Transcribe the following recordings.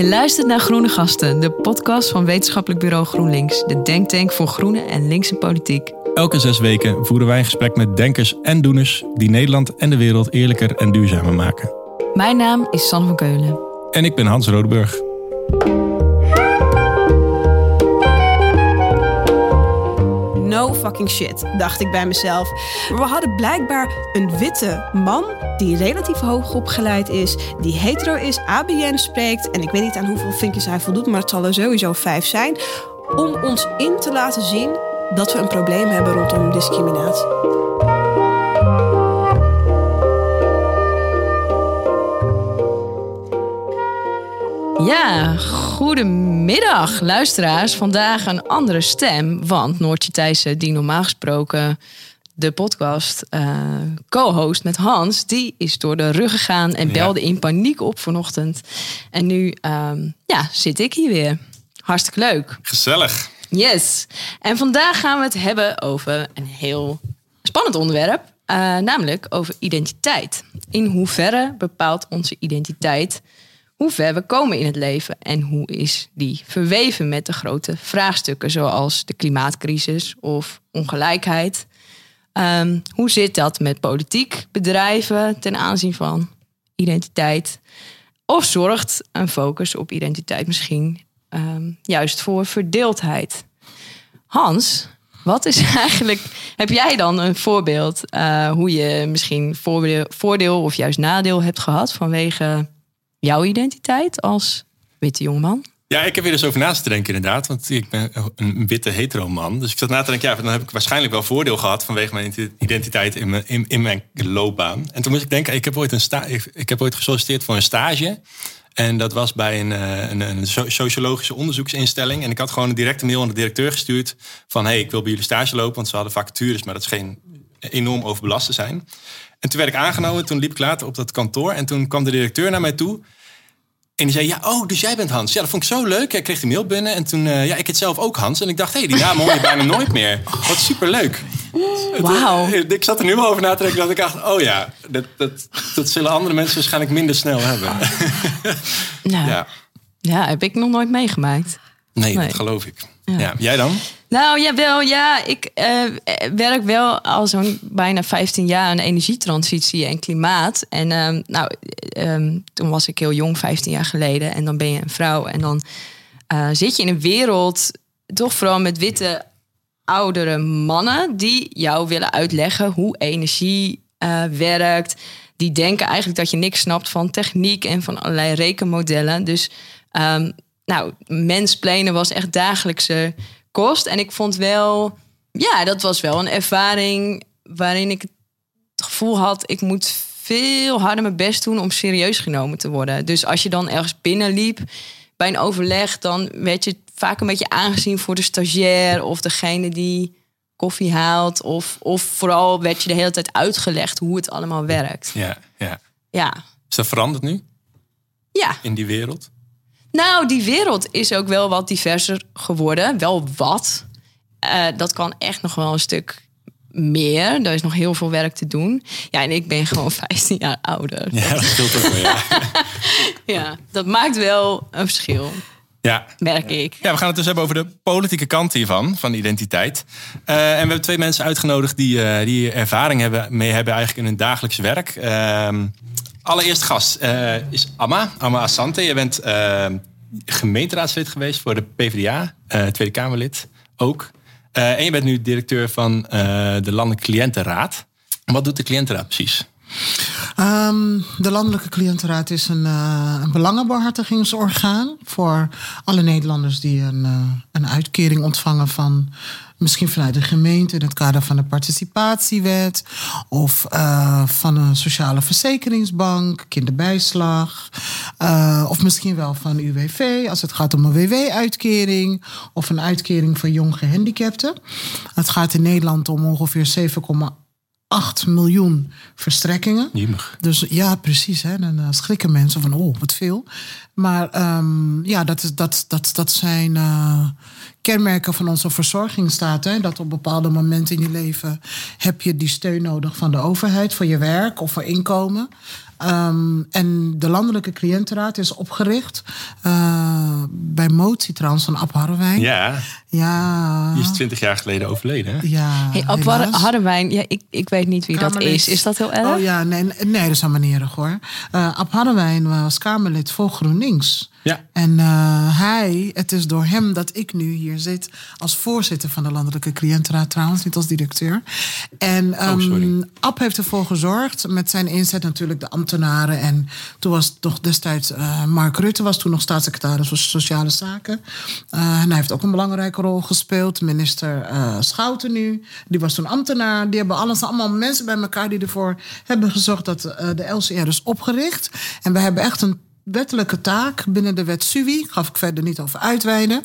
Je luistert naar Groene Gasten, de podcast van Wetenschappelijk Bureau GroenLinks, de denktank voor groene en linkse politiek. Elke zes weken voeren wij een gesprek met denkers en doeners die Nederland en de wereld eerlijker en duurzamer maken. Mijn naam is San van Keulen. En ik ben Hans Rodeburg. No fucking shit, dacht ik bij mezelf. We hadden blijkbaar een witte man die relatief hoog opgeleid is, die hetero is, ABN spreekt en ik weet niet aan hoeveel vinkjes hij voldoet, maar het zal er sowieso vijf zijn, om ons in te laten zien dat we een probleem hebben rondom discriminatie. Ja, goedemiddag luisteraars. Vandaag een andere stem, want Noortje Thijssen, die normaal gesproken de podcast uh, co-host met Hans, die is door de rug gegaan en belde in paniek op vanochtend. En nu um, ja, zit ik hier weer. Hartstikke leuk. Gezellig. Yes. En vandaag gaan we het hebben over een heel spannend onderwerp, uh, namelijk over identiteit. In hoeverre bepaalt onze identiteit hoe ver we komen in het leven en hoe is die verweven met de grote vraagstukken zoals de klimaatcrisis of ongelijkheid. Um, hoe zit dat met politiek, bedrijven ten aanzien van identiteit? Of zorgt een focus op identiteit misschien um, juist voor verdeeldheid? Hans, wat is eigenlijk. Heb jij dan een voorbeeld uh, hoe je misschien voordeel of juist nadeel hebt gehad vanwege jouw identiteit als witte jongeman? Ja, ik heb weer eens over naast te denken inderdaad. Want ik ben een witte hetero man. Dus ik zat na te denken, ja, dan heb ik waarschijnlijk wel voordeel gehad... vanwege mijn identiteit in mijn, in, mijn loopbaan. En toen moest ik denken, ik heb ooit, een sta ik, heb ooit gesolliciteerd voor een stage... En dat was bij een, een, een, sociologische onderzoeksinstelling. En ik had gewoon een directe mail aan de directeur gestuurd. Van hey, ik wil bij jullie stage lopen. Want ze hadden vacatures, maar dat scheen enorm overbelast te zijn. En toen werd ik aangenomen. Toen liep ik later op dat kantoor. En toen kwam de directeur naar mij toe. En die zei, ja, oh, dus jij bent Hans. Ja, dat vond ik zo leuk. Ik kreeg de mail binnen en toen, uh, ja, ik het zelf ook Hans. En ik dacht, hé, hey, die naam hoor je bijna nooit meer. Wat superleuk. Wauw. Ik zat er nu over na te denken dat ik dacht, oh ja, dat, dat, dat zullen andere mensen waarschijnlijk minder snel hebben. Nou, ja. ja, heb ik nog nooit meegemaakt. Nee, nee. dat geloof ik. Ja. Jij dan? Nou, ja, wel. Ja, ik uh, werk wel al zo'n bijna 15 jaar aan energietransitie en klimaat. En um, nou, um, toen was ik heel jong, 15 jaar geleden. En dan ben je een vrouw. En dan uh, zit je in een wereld, toch vooral met witte oudere mannen... die jou willen uitleggen hoe energie uh, werkt. Die denken eigenlijk dat je niks snapt van techniek en van allerlei rekenmodellen. Dus... Um, nou, mensplenen was echt dagelijkse kost. En ik vond wel, ja, dat was wel een ervaring waarin ik het gevoel had, ik moet veel harder mijn best doen om serieus genomen te worden. Dus als je dan ergens binnenliep bij een overleg, dan werd je vaak een beetje aangezien voor de stagiair of degene die koffie haalt. Of, of vooral werd je de hele tijd uitgelegd hoe het allemaal werkt. Ja, ja. ja. Is dat veranderd nu? Ja. In die wereld? Nou, die wereld is ook wel wat diverser geworden. Wel wat. Uh, dat kan echt nog wel een stuk meer. Er is nog heel veel werk te doen. Ja, en ik ben gewoon 15 jaar ouder. Ja, dat scheelt ook wel, ja. ja, dat maakt wel een verschil. Ja. Merk ik. Ja, we gaan het dus hebben over de politieke kant hiervan, van identiteit. Uh, en we hebben twee mensen uitgenodigd die, uh, die ervaring hebben, mee hebben eigenlijk in hun dagelijks werk. Uh, allereerst gast uh, is Amma, Amma Asante. Je bent uh, gemeenteraadslid geweest voor de PvdA, uh, Tweede Kamerlid ook. en je bent nu directeur van de Landelijke Cliëntenraad. Wat doet de Cliëntenraad precies? Um, de Landelijke Cliëntenraad is een, een belangenbehartigingsorgaan voor alle Nederlanders die een, een uitkering ontvangen van misschien vanuit de gemeente in het kader van de participatiewet of uh, van een sociale verzekeringsbank, kinderbijslag, of misschien wel van UWV als het gaat om een WW-uitkering of een uitkering voor jong gehandicapten. Het gaat in Nederland om ongeveer 7,8 8 miljoen verstrekkingen. Jemig. Dus ja, precies. Hè. Dan uh, schrikken mensen van, oh, wat veel. Maar um, ja, dat, is, dat, dat, dat zijn uh, kenmerken van onze verzorgingsstaat. Hè. Dat op bepaalde momenten in je leven heb je die steun nodig van de overheid voor je werk of voor inkomen. Ehm, en de Landelijke Cliëntenraad is opgericht eh, bij motie trouwens van Ab Harrewijn. Ja, Ja. die is 20 jaar geleden overleden. hè? Ja, Hey, op. Harderwijn, ja, ik, ik weet niet wie dat is. Is dat heel erg? Oh ja, nee, nee dat is erg hoor. Eh Ab Harrewijn was Kamerlid voor GroenLinks. Ja. En eh, hij, het is door hem dat ik nu hier zit als voorzitter van de Landelijke Cliëntenraad trouwens, niet als directeur. En ehm sorry. Ab heeft ervoor gezorgd, met zijn inzet natuurlijk de ambtenaren. En toen was toch destijds eh, Mark Rutte was toen nog staatssecretaris voor Sociale Zaken. Eh, en hij heeft ook een belangrijke gespeeld. Minister eh, Schouten nu, die was toen ambtenaar. Die hebben alles, allemaal mensen bij elkaar die ervoor hebben gezorgd dat eh, de LCR is opgericht. En we hebben echt een wettelijke taak binnen de wet SUWI. Gaf ik verder niet over uitweiden.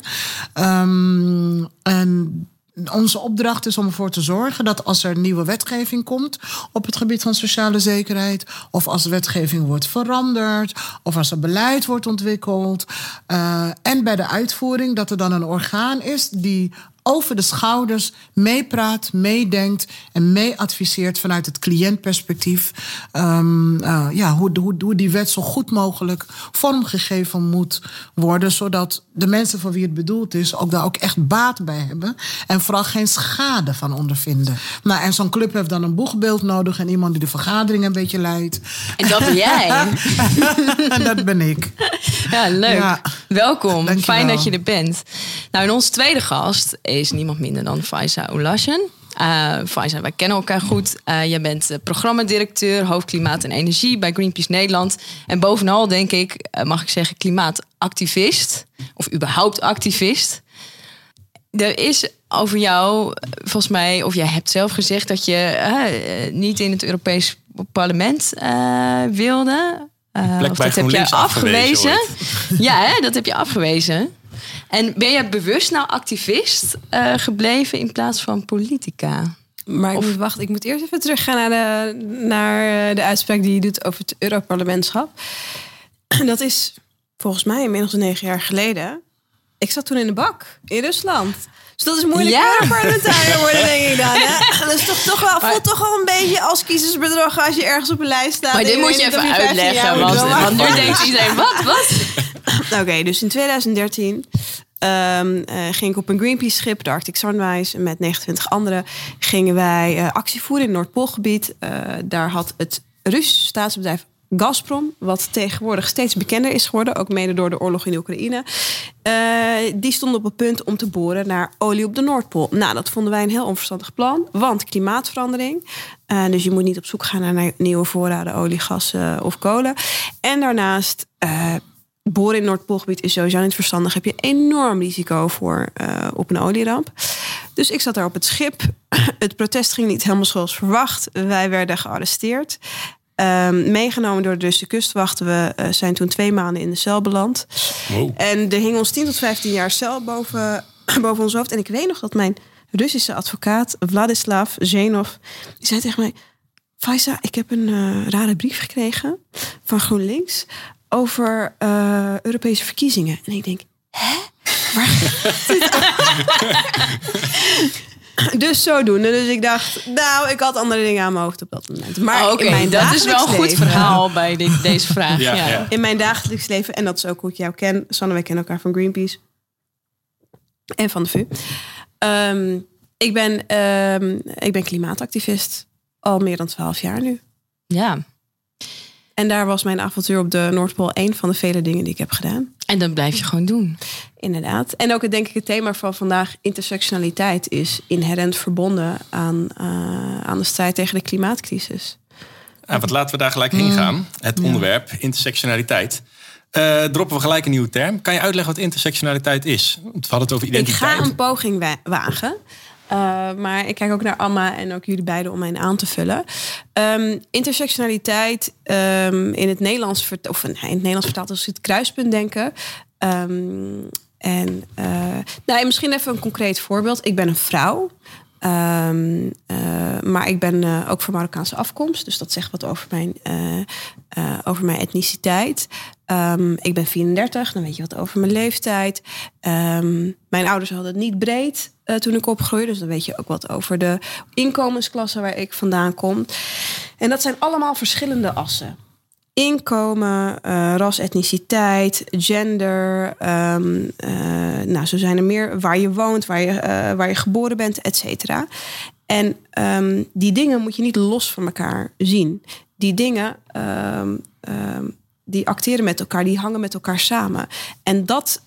Ehm, en onze opdracht is om ervoor te zorgen dat als er nieuwe wetgeving komt op het gebied van sociale zekerheid, of als wetgeving wordt veranderd, of als er beleid wordt ontwikkeld, eh, en bij de uitvoering dat er dan een orgaan is die over de schouders meepraat, meedenkt en meeadviseert vanuit het cliëntperspectief. ehm, eh, ja, hoe, hoe, hoe die wet zo goed mogelijk vormgegeven moet worden, zodat de mensen voor wie het bedoeld is ook daar ook echt baat bij hebben en vooral geen schade van ondervinden. Nou, en zo'n club heeft dan een boegbeeld nodig en iemand die de vergadering een beetje leidt. En dat ben jij. en dat ben ik. Ja, leuk. Ja. Welkom. Dankjewel. Fijn dat je er bent. Nou, en onze tweede gast is niemand minder dan Faiza Oulashen. Uh, Faiza, wij kennen elkaar goed. Uh, jij bent uh, programmadirecteur hoofd klimaat en energie bij Greenpeace Nederland. En bovenal denk ik, eh, mag ik zeggen, klimaatactivist. Of überhaupt activist. Er is over jou, volgens mij, of jij hebt zelf gezegd dat je eh, niet in het Europees parlement eh, wilde. Uh, of dat heb jij GroenLinks afgewezen afgewezen. ja, hè, dat heb je afgewezen. En ben je bewust nou activist uh, gebleven in plaats van politica? Maar ik moet wachten, ik moet eerst even teruggaan naar de, naar de uitspraak die je doet over het Europarlementschap. Dat is volgens mij inmiddels negen jaar geleden. Ik zat toen in de bak in Rusland. Dus dat is moeilijk Ja. Europarlementariër worden, denk ik dan. Hè? Dat is toch, toch wel, voelt toch wel een beetje als kiezersbedrog als je ergens op een lijst staat. Maar dit moet je even 15 jaar uitleggen, want, want nu denkt iedereen, wat, wat? Oké, dus in 2013 ehm, eh, ging ik op een Greenpeace-schip, de Arctic Sunrise, met 29 anderen, gingen wij eh, actie voeren in het Noordpoolgebied. Eh, daar had het Russische staatsbedrijf Gazprom, wat tegenwoordig steeds bekender is geworden, ook mede door de oorlog in Oekraïne, die stond op het punt om te boren naar olie op de Noordpool. Nou, dat vonden wij een heel onverstandig plan, want klimaatverandering. Dus je moet niet op zoek gaan naar nieuwe voorraden olie, gas of kolen. En daarnaast boren in het Noordpoolgebied is sowieso niet verstandig. Heb je enorm risico voor uh, op een olieramp. Dus ik zat daar op het schip. Het protest ging niet helemaal zoals verwacht. Wij werden gearresteerd. Um, meegenomen door de Duitse kustwacht. We uh, zijn toen twee maanden in de cel beland. Wow. En er hing ons 10 tot 15 jaar cel boven, boven ons hoofd. En ik weet nog dat mijn Russische advocaat, Vladislav Zenov, die zei tegen mij... Faisa, ik heb een uh, rare brief gekregen van GroenLinks over uh, Europese verkiezingen. En ik denk, hè? Waar Dus zodoende. Dus ik dacht, nou, ik had andere dingen aan mijn hoofd op dat moment. Maar oh, okay. in mijn dat is wel een goed verhaal bij dit, deze vraag. ja, ja. Ja. In mijn dagelijks leven, en dat is ook hoe ik jou ken. Sanne, wij kennen elkaar van Greenpeace. En van de VU. Um, ik, ben, um, ik ben klimaatactivist. Al meer dan twaalf jaar nu. Ja. En daar was mijn avontuur op de Noordpool een van de vele dingen die ik heb gedaan. En dat blijf je gewoon doen. Inderdaad. En ook het, denk ik het thema van vandaag, intersectionaliteit, is inherent verbonden aan, uh, aan de strijd tegen de klimaatcrisis. Ah, wat laten we daar gelijk heen gaan. Het onderwerp, intersectionaliteit. Uh, droppen we gelijk een nieuwe term. Kan je uitleggen wat intersectionaliteit is? We hadden het over identiteit. Ik ga een poging wa wagen. Uh, maar ik kijk ook naar Amma en ook jullie beiden om mij aan te vullen. Um, intersectionaliteit um, in het Nederlands, of in het Nederlands vertaald als het kruispunt denken. Um, en uh, nou, misschien even een concreet voorbeeld. Ik ben een vrouw. Um, uh, maar ik ben uh, ook van Marokkaanse afkomst. Dus dat zegt wat over mijn, uh, over mijn etniciteit. Um, ik ben 34, dan weet je wat over mijn leeftijd. Um, mijn ouders hadden het niet breed toen ik opgroeide. Dus dan weet je ook wat over de inkomensklasse waar ik vandaan kom. En dat zijn allemaal verschillende assen. Inkomen, eh, ras, etniciteit, gender. ehm, eh, nou, zo zijn er meer. Waar je woont, waar je, eh, waar je geboren bent, et cetera. En ehm, die dingen moet je niet los van elkaar zien. Die dingen ehm, die acteren met elkaar, die hangen met elkaar samen. En dat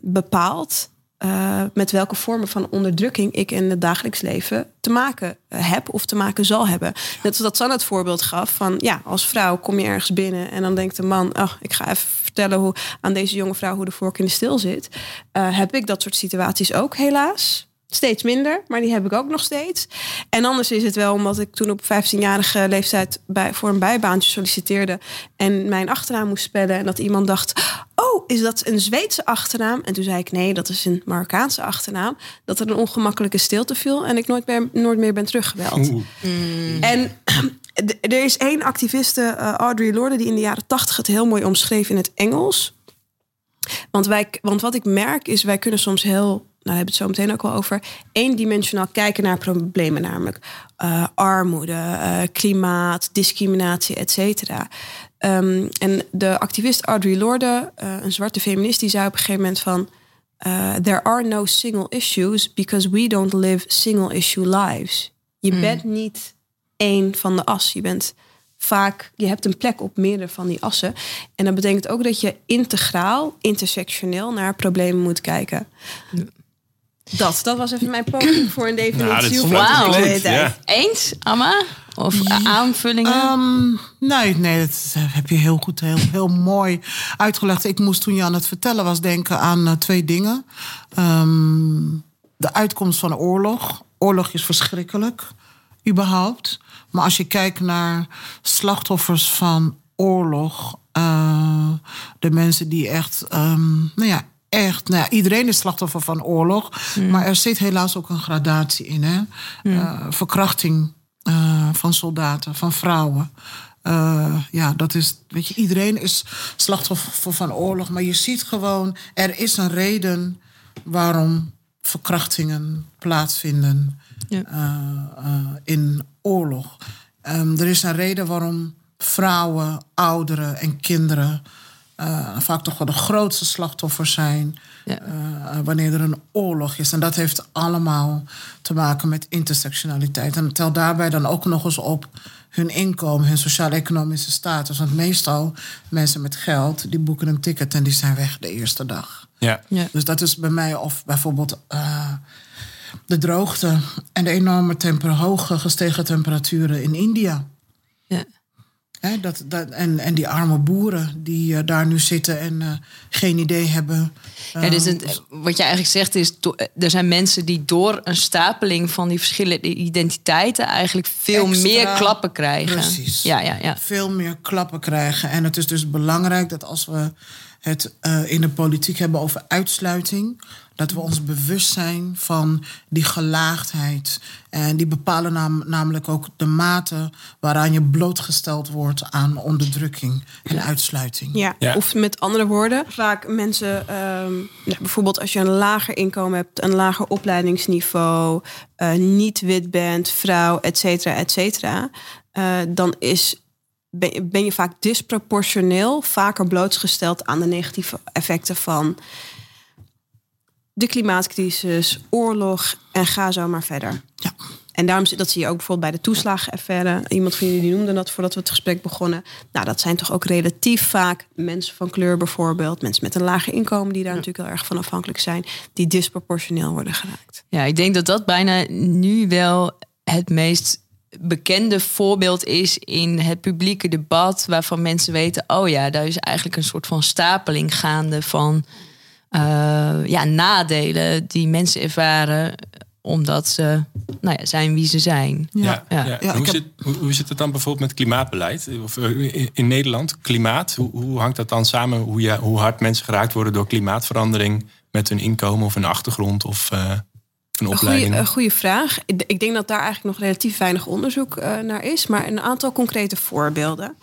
bepaalt eh, met welke vormen van onderdrukking ik in het dagelijks leven te maken eh, heb of te maken zal hebben. Net als dat Sanne het voorbeeld gaf van ja, als vrouw kom je ergens binnen en dan denkt de man, oh, ik ga even vertellen hoe, aan deze jonge vrouw hoe de vork in de stil zit. Eh, heb ik dat soort situaties ook helaas. Steeds minder, maar die heb ik ook nog steeds. En anders is het wel omdat ik toen op 15-jarige leeftijd bij, voor een bijbaantje solliciteerde. En mijn achternaam moest spellen. En dat iemand dacht: is dat een Zweedse achternaam? En toen zei ik: Nee, dat is een Marokkaanse achternaam. Dat er een ongemakkelijke stilte viel. En ik nooit meer, nooit meer ben teruggebeld. Oeh. En er is één activiste, eh, Audrey Lorde, die in de jaren tachtig het heel mooi omschreef in het Engels. Want, wij, want wat ik merk is, wij kunnen soms heel, nou daar hebben we het zo meteen ook wel over, eendimensionaal kijken naar problemen, namelijk eh, armoede, eh, klimaat, discriminatie, et cetera. Ehm, en de activist Audrey Lorde, eh, een zwarte feminist, die zei op een gegeven moment van... eh, There are no single issues because we don't live single issue lives. Je bent niet één van de as. Je bent vaak, je hebt een plek op meerdere van die assen. En dat betekent ook dat je integraal, intersectioneel naar problemen moet kijken. Dat, dat was even mijn poging voor een definitie. Nou, dit is Hoe wauw. ik de hele Ja. tijd. Eens, Amma? Of aanvullingen? Ehm, nee, nee, dat heb je heel goed, heel, heel mooi uitgelegd. Ik moest toen je aan het vertellen was denken aan eh, twee dingen. Ehm, de uitkomst van de oorlog. Oorlog is verschrikkelijk, überhaupt. Maar als je kijkt naar slachtoffers van oorlog, eh, de mensen die echt, ehm, nou ja, echt, nou ja, iedereen is slachtoffer van oorlog. Maar er zit helaas ook een gradatie in, hè? Eh, verkrachting eh, van soldaten, van vrouwen. Eh, ja, dat is, weet je, iedereen is slachtoffer van oorlog. Maar je ziet gewoon, er is een reden waarom verkrachtingen plaatsvinden Ja. eh, in oorlog. Ehm, er is een reden waarom vrouwen, ouderen en kinderen eh, vaak toch wel de grootste slachtoffers zijn Ja. eh, wanneer er een oorlog is. En dat heeft allemaal te maken met intersectionaliteit. En tel daarbij dan ook nog eens op hun inkomen, hun sociaal-economische status. Want meestal mensen met geld, die boeken een ticket en die zijn weg de eerste dag. Ja. ja. Dus dat is bij mij of bijvoorbeeld eh, de droogte en de enorme temper, hoge gestegen temperaturen in India. Ja. Dat, dat, en, en die arme boeren die eh, daar nu zitten en eh, geen idee hebben. Ja, dus eh, het, wat je eigenlijk zegt is, do- er zijn mensen die door een stapeling van die verschillende identiteiten eigenlijk veel Extra, meer klappen krijgen. precies. Ja, ja, ja. veel meer klappen krijgen. En het is dus belangrijk dat als we het in de politiek hebben over uitsluiting, dat we ons bewust zijn van die gelaagdheid. En die bepalen nam- namelijk ook de mate waaraan je blootgesteld wordt aan onderdrukking en uitsluiting. Ja. Ja. of met andere woorden, vaak mensen, ehm, nou, bijvoorbeeld als je een lager inkomen hebt, een lager opleidingsniveau, eh, niet wit bent, vrouw, et cetera, et cetera, eh, dan is, ben, je- ben je vaak disproportioneel vaker blootgesteld aan de negatieve effecten van de klimaatcrisis, oorlog en ga zo maar verder. Ja. En daarom zit- dat zie je ook bijvoorbeeld bij de toeslagenaffaire. Iemand van jullie die noemde dat voordat we het gesprek begonnen. Nou, dat zijn toch ook relatief vaak mensen van kleur bijvoorbeeld. Mensen met een lager inkomen die daar natuurlijk heel erg van afhankelijk zijn. Die disproportioneel worden geraakt. Ja, ik denk dat dat bijna nu wel het meest bekende voorbeeld is in het publieke debat, waarvan mensen weten: oh ja, daar is eigenlijk een soort van stapeling gaande van ja, nadelen die mensen ervaren omdat ze nou ja, zijn wie ze zijn. Ja. Ja. Ja. Ja, hoe, zit, hoe, hoe zit het dan bijvoorbeeld met klimaatbeleid? Of eh, in, in Nederland, klimaat, hoe, hoe hangt dat dan samen? Hoe, ja, hoe hard mensen geraakt worden door klimaatverandering met hun inkomen of hun achtergrond of eh, een opleiding? goede, een goede vraag. Ik ik denk dat daar eigenlijk nog relatief weinig onderzoek eh, naar is. Maar een aantal concrete voorbeelden.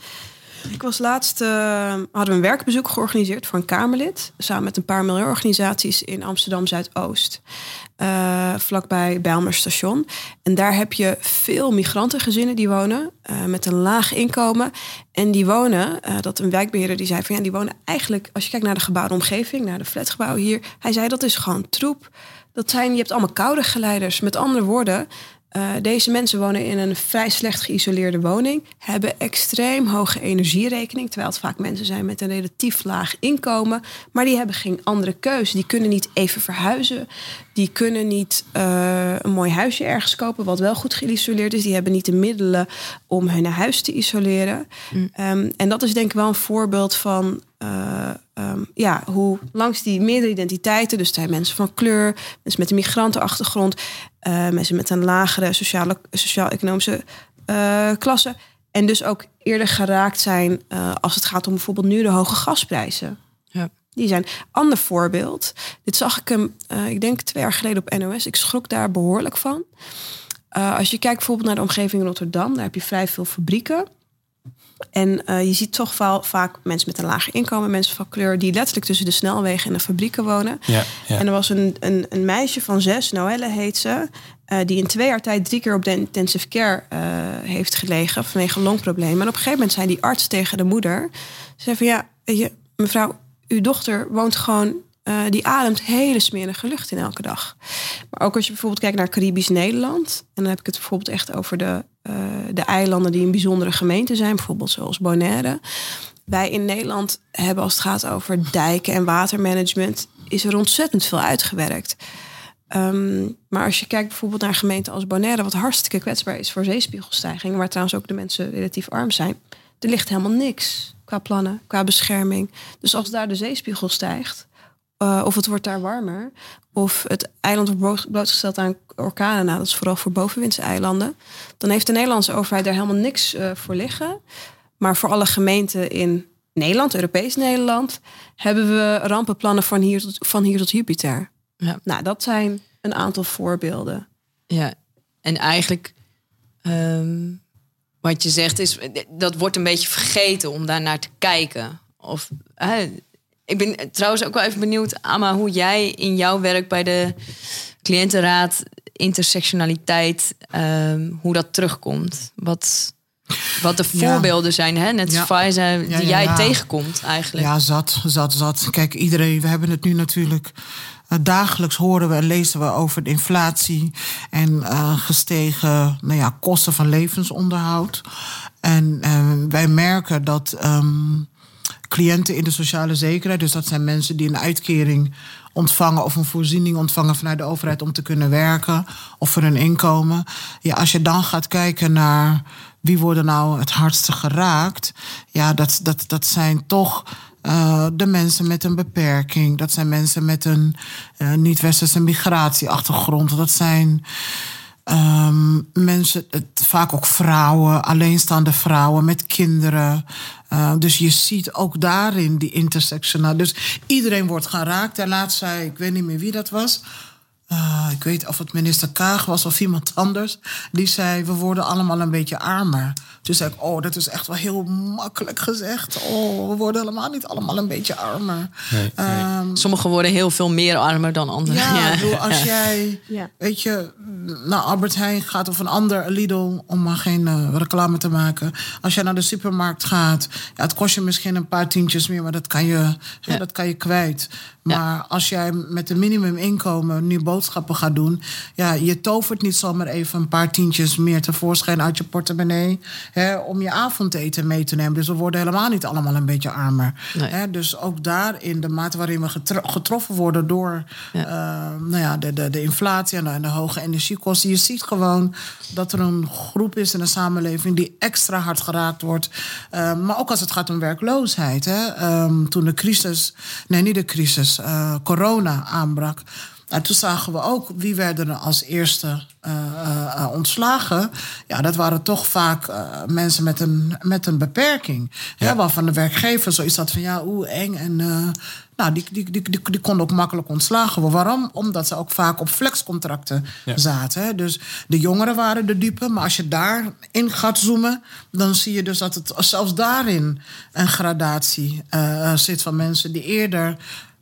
Ik was laatst, uh, hadden we een werkbezoek georganiseerd voor een Kamerlid. Samen met een paar milieuorganisaties in Amsterdam Zuidoost. Uh, vlakbij Bijlmer Station. En daar heb je veel migrantengezinnen die wonen uh, met een laag inkomen. En die wonen, dat een wijkbeheerder die zei van ja, die wonen eigenlijk, als je kijkt naar de gebouwde omgeving, naar de flatgebouwen hier. Hij zei dat is gewoon troep. Dat zijn, je hebt allemaal koude geleiders. Met andere woorden, uh, deze mensen wonen in een vrij slecht geïsoleerde woning, hebben extreem hoge energierekening, terwijl het vaak mensen zijn met een relatief laag inkomen, maar die hebben geen andere keuze. Die kunnen niet even verhuizen, die kunnen niet uh, een mooi huisje ergens kopen wat wel goed geïsoleerd is, die hebben niet de middelen om hun huis te isoleren. Mm. Um, en dat is denk ik wel een voorbeeld van uh, um, ja, hoe langs die meerdere identiteiten, dus zijn mensen van kleur, mensen met een migrantenachtergrond, uh, mensen met een lagere sociale, sociaal-economische uh, klasse. En dus ook eerder geraakt zijn als het gaat om bijvoorbeeld nu de hoge gasprijzen. Ja. Die zijn. Ander voorbeeld. Dit zag ik hem, ik denk twee jaar geleden op NOS. Ik schrok daar behoorlijk van. als je kijkt bijvoorbeeld naar de omgeving in Rotterdam, daar heb je vrij veel fabrieken. En uh, je ziet toch wel vaak mensen met een lager inkomen, mensen van kleur, die letterlijk tussen de snelwegen en de fabrieken wonen. Ja, ja. En er was een, een, een, meisje van zes, Noelle heet ze, uh, die in twee jaar tijd drie keer op de intensive care uh, heeft gelegen vanwege longproblemen. En op een gegeven moment zei die arts tegen de moeder, ze zei van ja, je, mevrouw, uw dochter woont gewoon uh, die ademt hele smerige lucht in elke dag. Maar ook als je bijvoorbeeld kijkt naar Caribisch Nederland. En dan heb ik het bijvoorbeeld echt over de, de eilanden die een bijzondere gemeente zijn. Bijvoorbeeld zoals Bonaire. Wij in Nederland hebben als het gaat over dijken en watermanagement... is er ontzettend veel uitgewerkt. Um, maar als je kijkt bijvoorbeeld naar gemeenten als Bonaire... wat hartstikke kwetsbaar is voor zeespiegelstijging... waar trouwens ook de mensen relatief arm zijn... er ligt helemaal niks qua plannen, qua bescherming. Dus als daar de zeespiegel stijgt uh, of het wordt daar warmer. Of het eiland wordt blootgesteld aan orkanen. Nou, dat is vooral voor bovenwindse eilanden. Dan heeft de Nederlandse overheid daar helemaal niks uh, voor liggen. Maar voor alle gemeenten in Nederland, Europees Nederland, hebben we rampenplannen van hier tot, van hier tot Jupiter. Ja. Nou, dat zijn een aantal voorbeelden. Ja, en eigenlijk um, wat je zegt is, dat wordt een beetje vergeten om daar naar te kijken. Of uh, ik ben trouwens ook wel even benieuwd, Amma, hoe jij in jouw werk bij de cliëntenraad intersectionaliteit, um, hoe dat terugkomt. Wat, wat de voorbeelden zijn, hè? net als ja. die jij tegenkomt eigenlijk. Ja, zat, zat, zat. Kijk, iedereen, we hebben het nu natuurlijk... Uh, dagelijks horen we en lezen we over de inflatie en uh, gestegen nou ja, kosten van levensonderhoud. En uh, wij merken dat um, cliënten in de sociale zekerheid. Dus dat zijn mensen die een uitkering ontvangen of een voorziening ontvangen vanuit de overheid om te kunnen werken of voor hun inkomen. Ja, als je dan gaat kijken naar wie worden nou het hardste geraakt, ja, dat, dat, dat zijn toch. Uh, de mensen met een beperking. Dat zijn mensen met een uh, niet-westerse migratieachtergrond. Dat zijn um, mensen, vaak ook vrouwen, alleenstaande vrouwen met kinderen. Uh, dus je ziet ook daarin die intersectionaal. Dus iedereen wordt geraakt. En laatst zei, ik weet niet meer wie dat was. Uh, ik weet of het minister Kaag was of iemand anders. Die zei, we worden allemaal een beetje armer. Toen zei ik, oh, dat is echt wel heel makkelijk gezegd. Oh, we worden helemaal niet allemaal een beetje armer. Nee, ehm, Sommigen worden heel veel meer armer dan anderen. Ja, ja. als jij, ja. weet je, naar Albert Heijn gaat of een ander Lidl, om maar geen uh, reclame te maken. Als jij naar de supermarkt gaat, ja, het kost je misschien een paar tientjes meer, maar dat kan je, ja. dat kan je kwijt. Maar als jij met een minimuminkomen nu boodschappen gaat doen, ja, je tovert niet zomaar even een paar tientjes meer tevoorschijn uit je portemonnee hè, om je avondeten mee te nemen. Dus we worden helemaal niet allemaal een beetje armer. Hè, dus ook daar in de mate waarin we getroffen worden door ja. Uh, nou ja, de, de, de inflatie en de, en de, hoge energiekosten. Je ziet gewoon dat er een groep is in de samenleving die extra hard geraakt wordt. Uh, maar ook als het gaat om werkloosheid. Hè. Um, toen de crisis, nee, niet de crisis, uh, corona aanbrak Nou, toen zagen we ook wie werden er als eerste uh, uh, ontslagen. Ja, dat waren toch vaak uh, mensen met een, met een beperking. Ja. Waarvan de werkgever zoiets had van ja, oeh, eng. En nou, die, die, die, die, die konden ook makkelijk ontslagen worden. Waarom? Omdat ze ook vaak op flexcontracten ja. zaten. Hè? Dus de jongeren waren de dupe. Maar als je daarin gaat zoomen, dan zie je dus dat het zelfs daarin een gradatie zit van mensen die eerder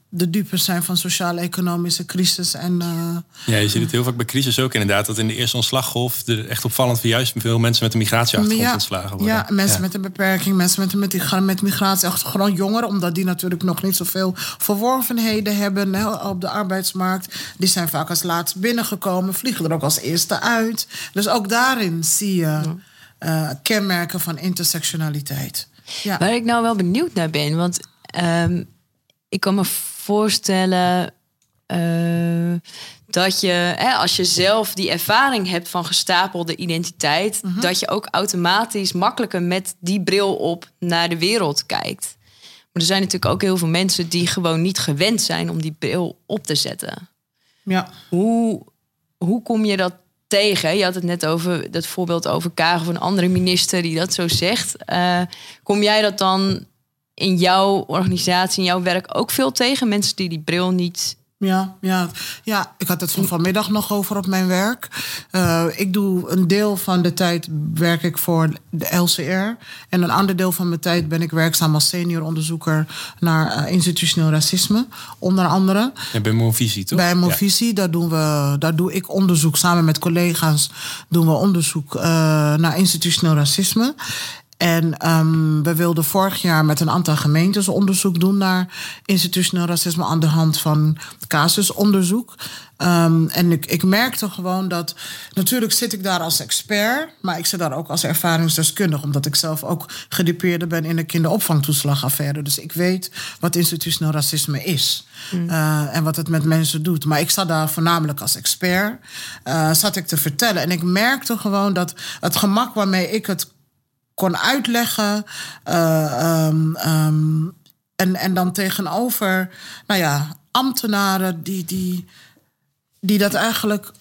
de dupe zijn van sociaal-economische crisis. En, uh, ja, je ziet het heel vaak bij crisis ook inderdaad. Dat in de eerste ontslaggolf er echt opvallend voor juist veel mensen met een migratieachtergrond ja, ontslagen worden. Ja, mensen ja. met een beperking, mensen met, met, met migratieachtergrond, jongeren. Omdat die natuurlijk nog niet zoveel verworvenheden hebben hè, op de arbeidsmarkt. Die zijn vaak als laatst binnengekomen, vliegen er ook als eerste uit. Dus ook daarin zie je uh, kenmerken van intersectionaliteit. Ja. Waar ik nou wel benieuwd naar ben, want um, ik kan me voorstellen uh, dat je, hè, als je zelf die ervaring hebt van gestapelde identiteit, Mhm. dat je ook automatisch makkelijker met die bril op naar de wereld kijkt. Maar er zijn natuurlijk ook heel veel mensen die gewoon niet gewend zijn om die bril op te zetten. Ja. Hoe, hoe kom je dat tegen? Je had het net over dat voorbeeld over Kaag of een andere minister die dat zo zegt. Uh, kom jij dat dan in jouw organisatie, in jouw werk ook veel tegen? Mensen die die bril niet. Ja, ja, ja, ik had het van vanmiddag nog over op mijn werk. Uh, ik doe een deel van de tijd werk ik voor de LCR. En een ander deel van mijn tijd ben ik werkzaam als senior onderzoeker naar uh, institutioneel racisme. Onder andere. Ja, bij Movisie, toch? Bij Movisie, ja. daar, doen we, daar doe ik onderzoek. Samen met collega's doen we onderzoek uh, naar institutioneel racisme. En um, we wilden vorig jaar met een aantal gemeentes onderzoek doen naar institutioneel racisme aan de hand van casusonderzoek. Um, en ik, ik merkte gewoon dat. Natuurlijk zit ik daar als expert, maar ik zit daar ook als ervaringsdeskundige, omdat ik zelf ook gedupeerde ben in de kinderopvangtoeslagaffaire. Dus ik weet wat institutioneel racisme is mm. uh, en wat het met mensen doet. Maar ik zat daar voornamelijk als expert, uh, zat ik te vertellen. En ik merkte gewoon dat het gemak waarmee ik het kon uitleggen. Uh, um, um, en, en dan tegenover, nou ja, ambtenaren die, die, die dat eigenlijk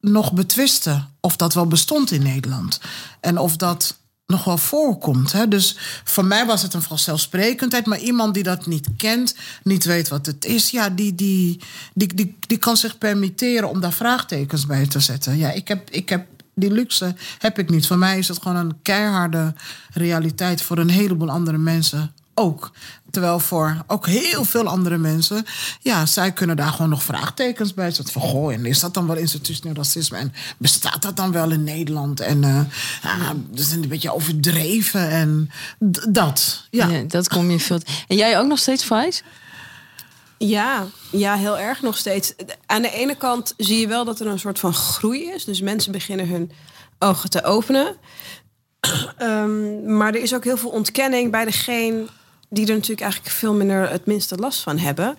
nog betwisten. Of dat wel bestond in Nederland. En of dat nog wel voorkomt. Hè? Dus voor mij was het een vanzelfsprekendheid. Maar iemand die dat niet kent, niet weet wat het is... ja, die, die, die, die, die kan zich permitteren om daar vraagtekens bij te zetten. Ja, ik heb, ik heb die luxe heb ik niet. Voor mij is het gewoon een keiharde realiteit voor een heleboel andere mensen ook. Terwijl voor ook heel veel andere mensen, ja, zij kunnen daar gewoon nog vraagtekens bij zetten. Van goh, en is dat dan wel institutioneel racisme? En bestaat dat dan wel in Nederland? En uh, ja, dat is een beetje overdreven en dat. Ja. dat kom je veel. En jij ook nog steeds, Vice? Ja, ja, heel erg nog steeds. Aan de ene kant zie je wel dat er een soort van groei is. Dus mensen beginnen hun ogen te openen. um, maar er is ook heel veel ontkenning bij degene die er natuurlijk eigenlijk veel minder het minste last van hebben.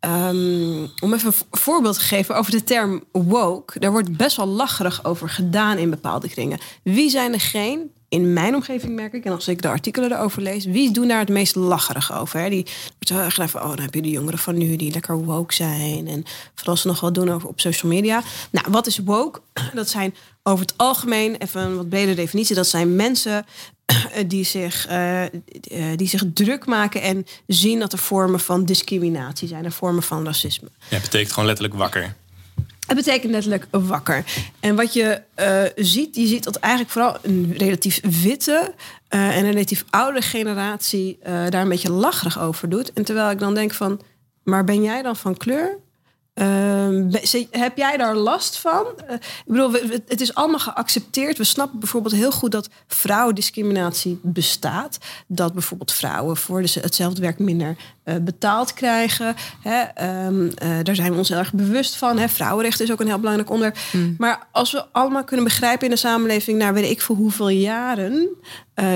Um, om even een voorbeeld te geven over de term woke. Daar wordt best wel lacherig over gedaan in bepaalde kringen. Wie zijn degene in mijn omgeving merk ik, en als ik de artikelen erover lees, wie doen daar het meest lacherig over? Hè? Die wordt van, oh, dan heb je de jongeren van nu die lekker woke zijn. En vooral ze nog wat doen over op social media. Nou, wat is woke? Dat zijn over het algemeen, even een wat bredere definitie, dat zijn mensen die zich, uh, die zich druk maken en zien dat er vormen van discriminatie zijn, er vormen van racisme. Ja, betekent gewoon letterlijk wakker. Het betekent letterlijk wakker. En wat je uh, ziet, je ziet dat eigenlijk vooral een relatief witte uh, en een relatief oude generatie uh, daar een beetje lacherig over doet. En terwijl ik dan denk van, maar ben jij dan van kleur? Uh, heb jij daar last van? Uh, ik bedoel, het is allemaal geaccepteerd. We snappen bijvoorbeeld heel goed dat vrouwendiscriminatie bestaat. Dat bijvoorbeeld vrouwen voor hetzelfde werk minder uh, betaald krijgen. Hè? Um, daar zijn we ons heel erg bewust van. Hè? Vrouwenrechten is ook een heel belangrijk onderwerp. Mm. Maar als we allemaal kunnen begrijpen in de samenleving... naar weet ik voor hoeveel jaren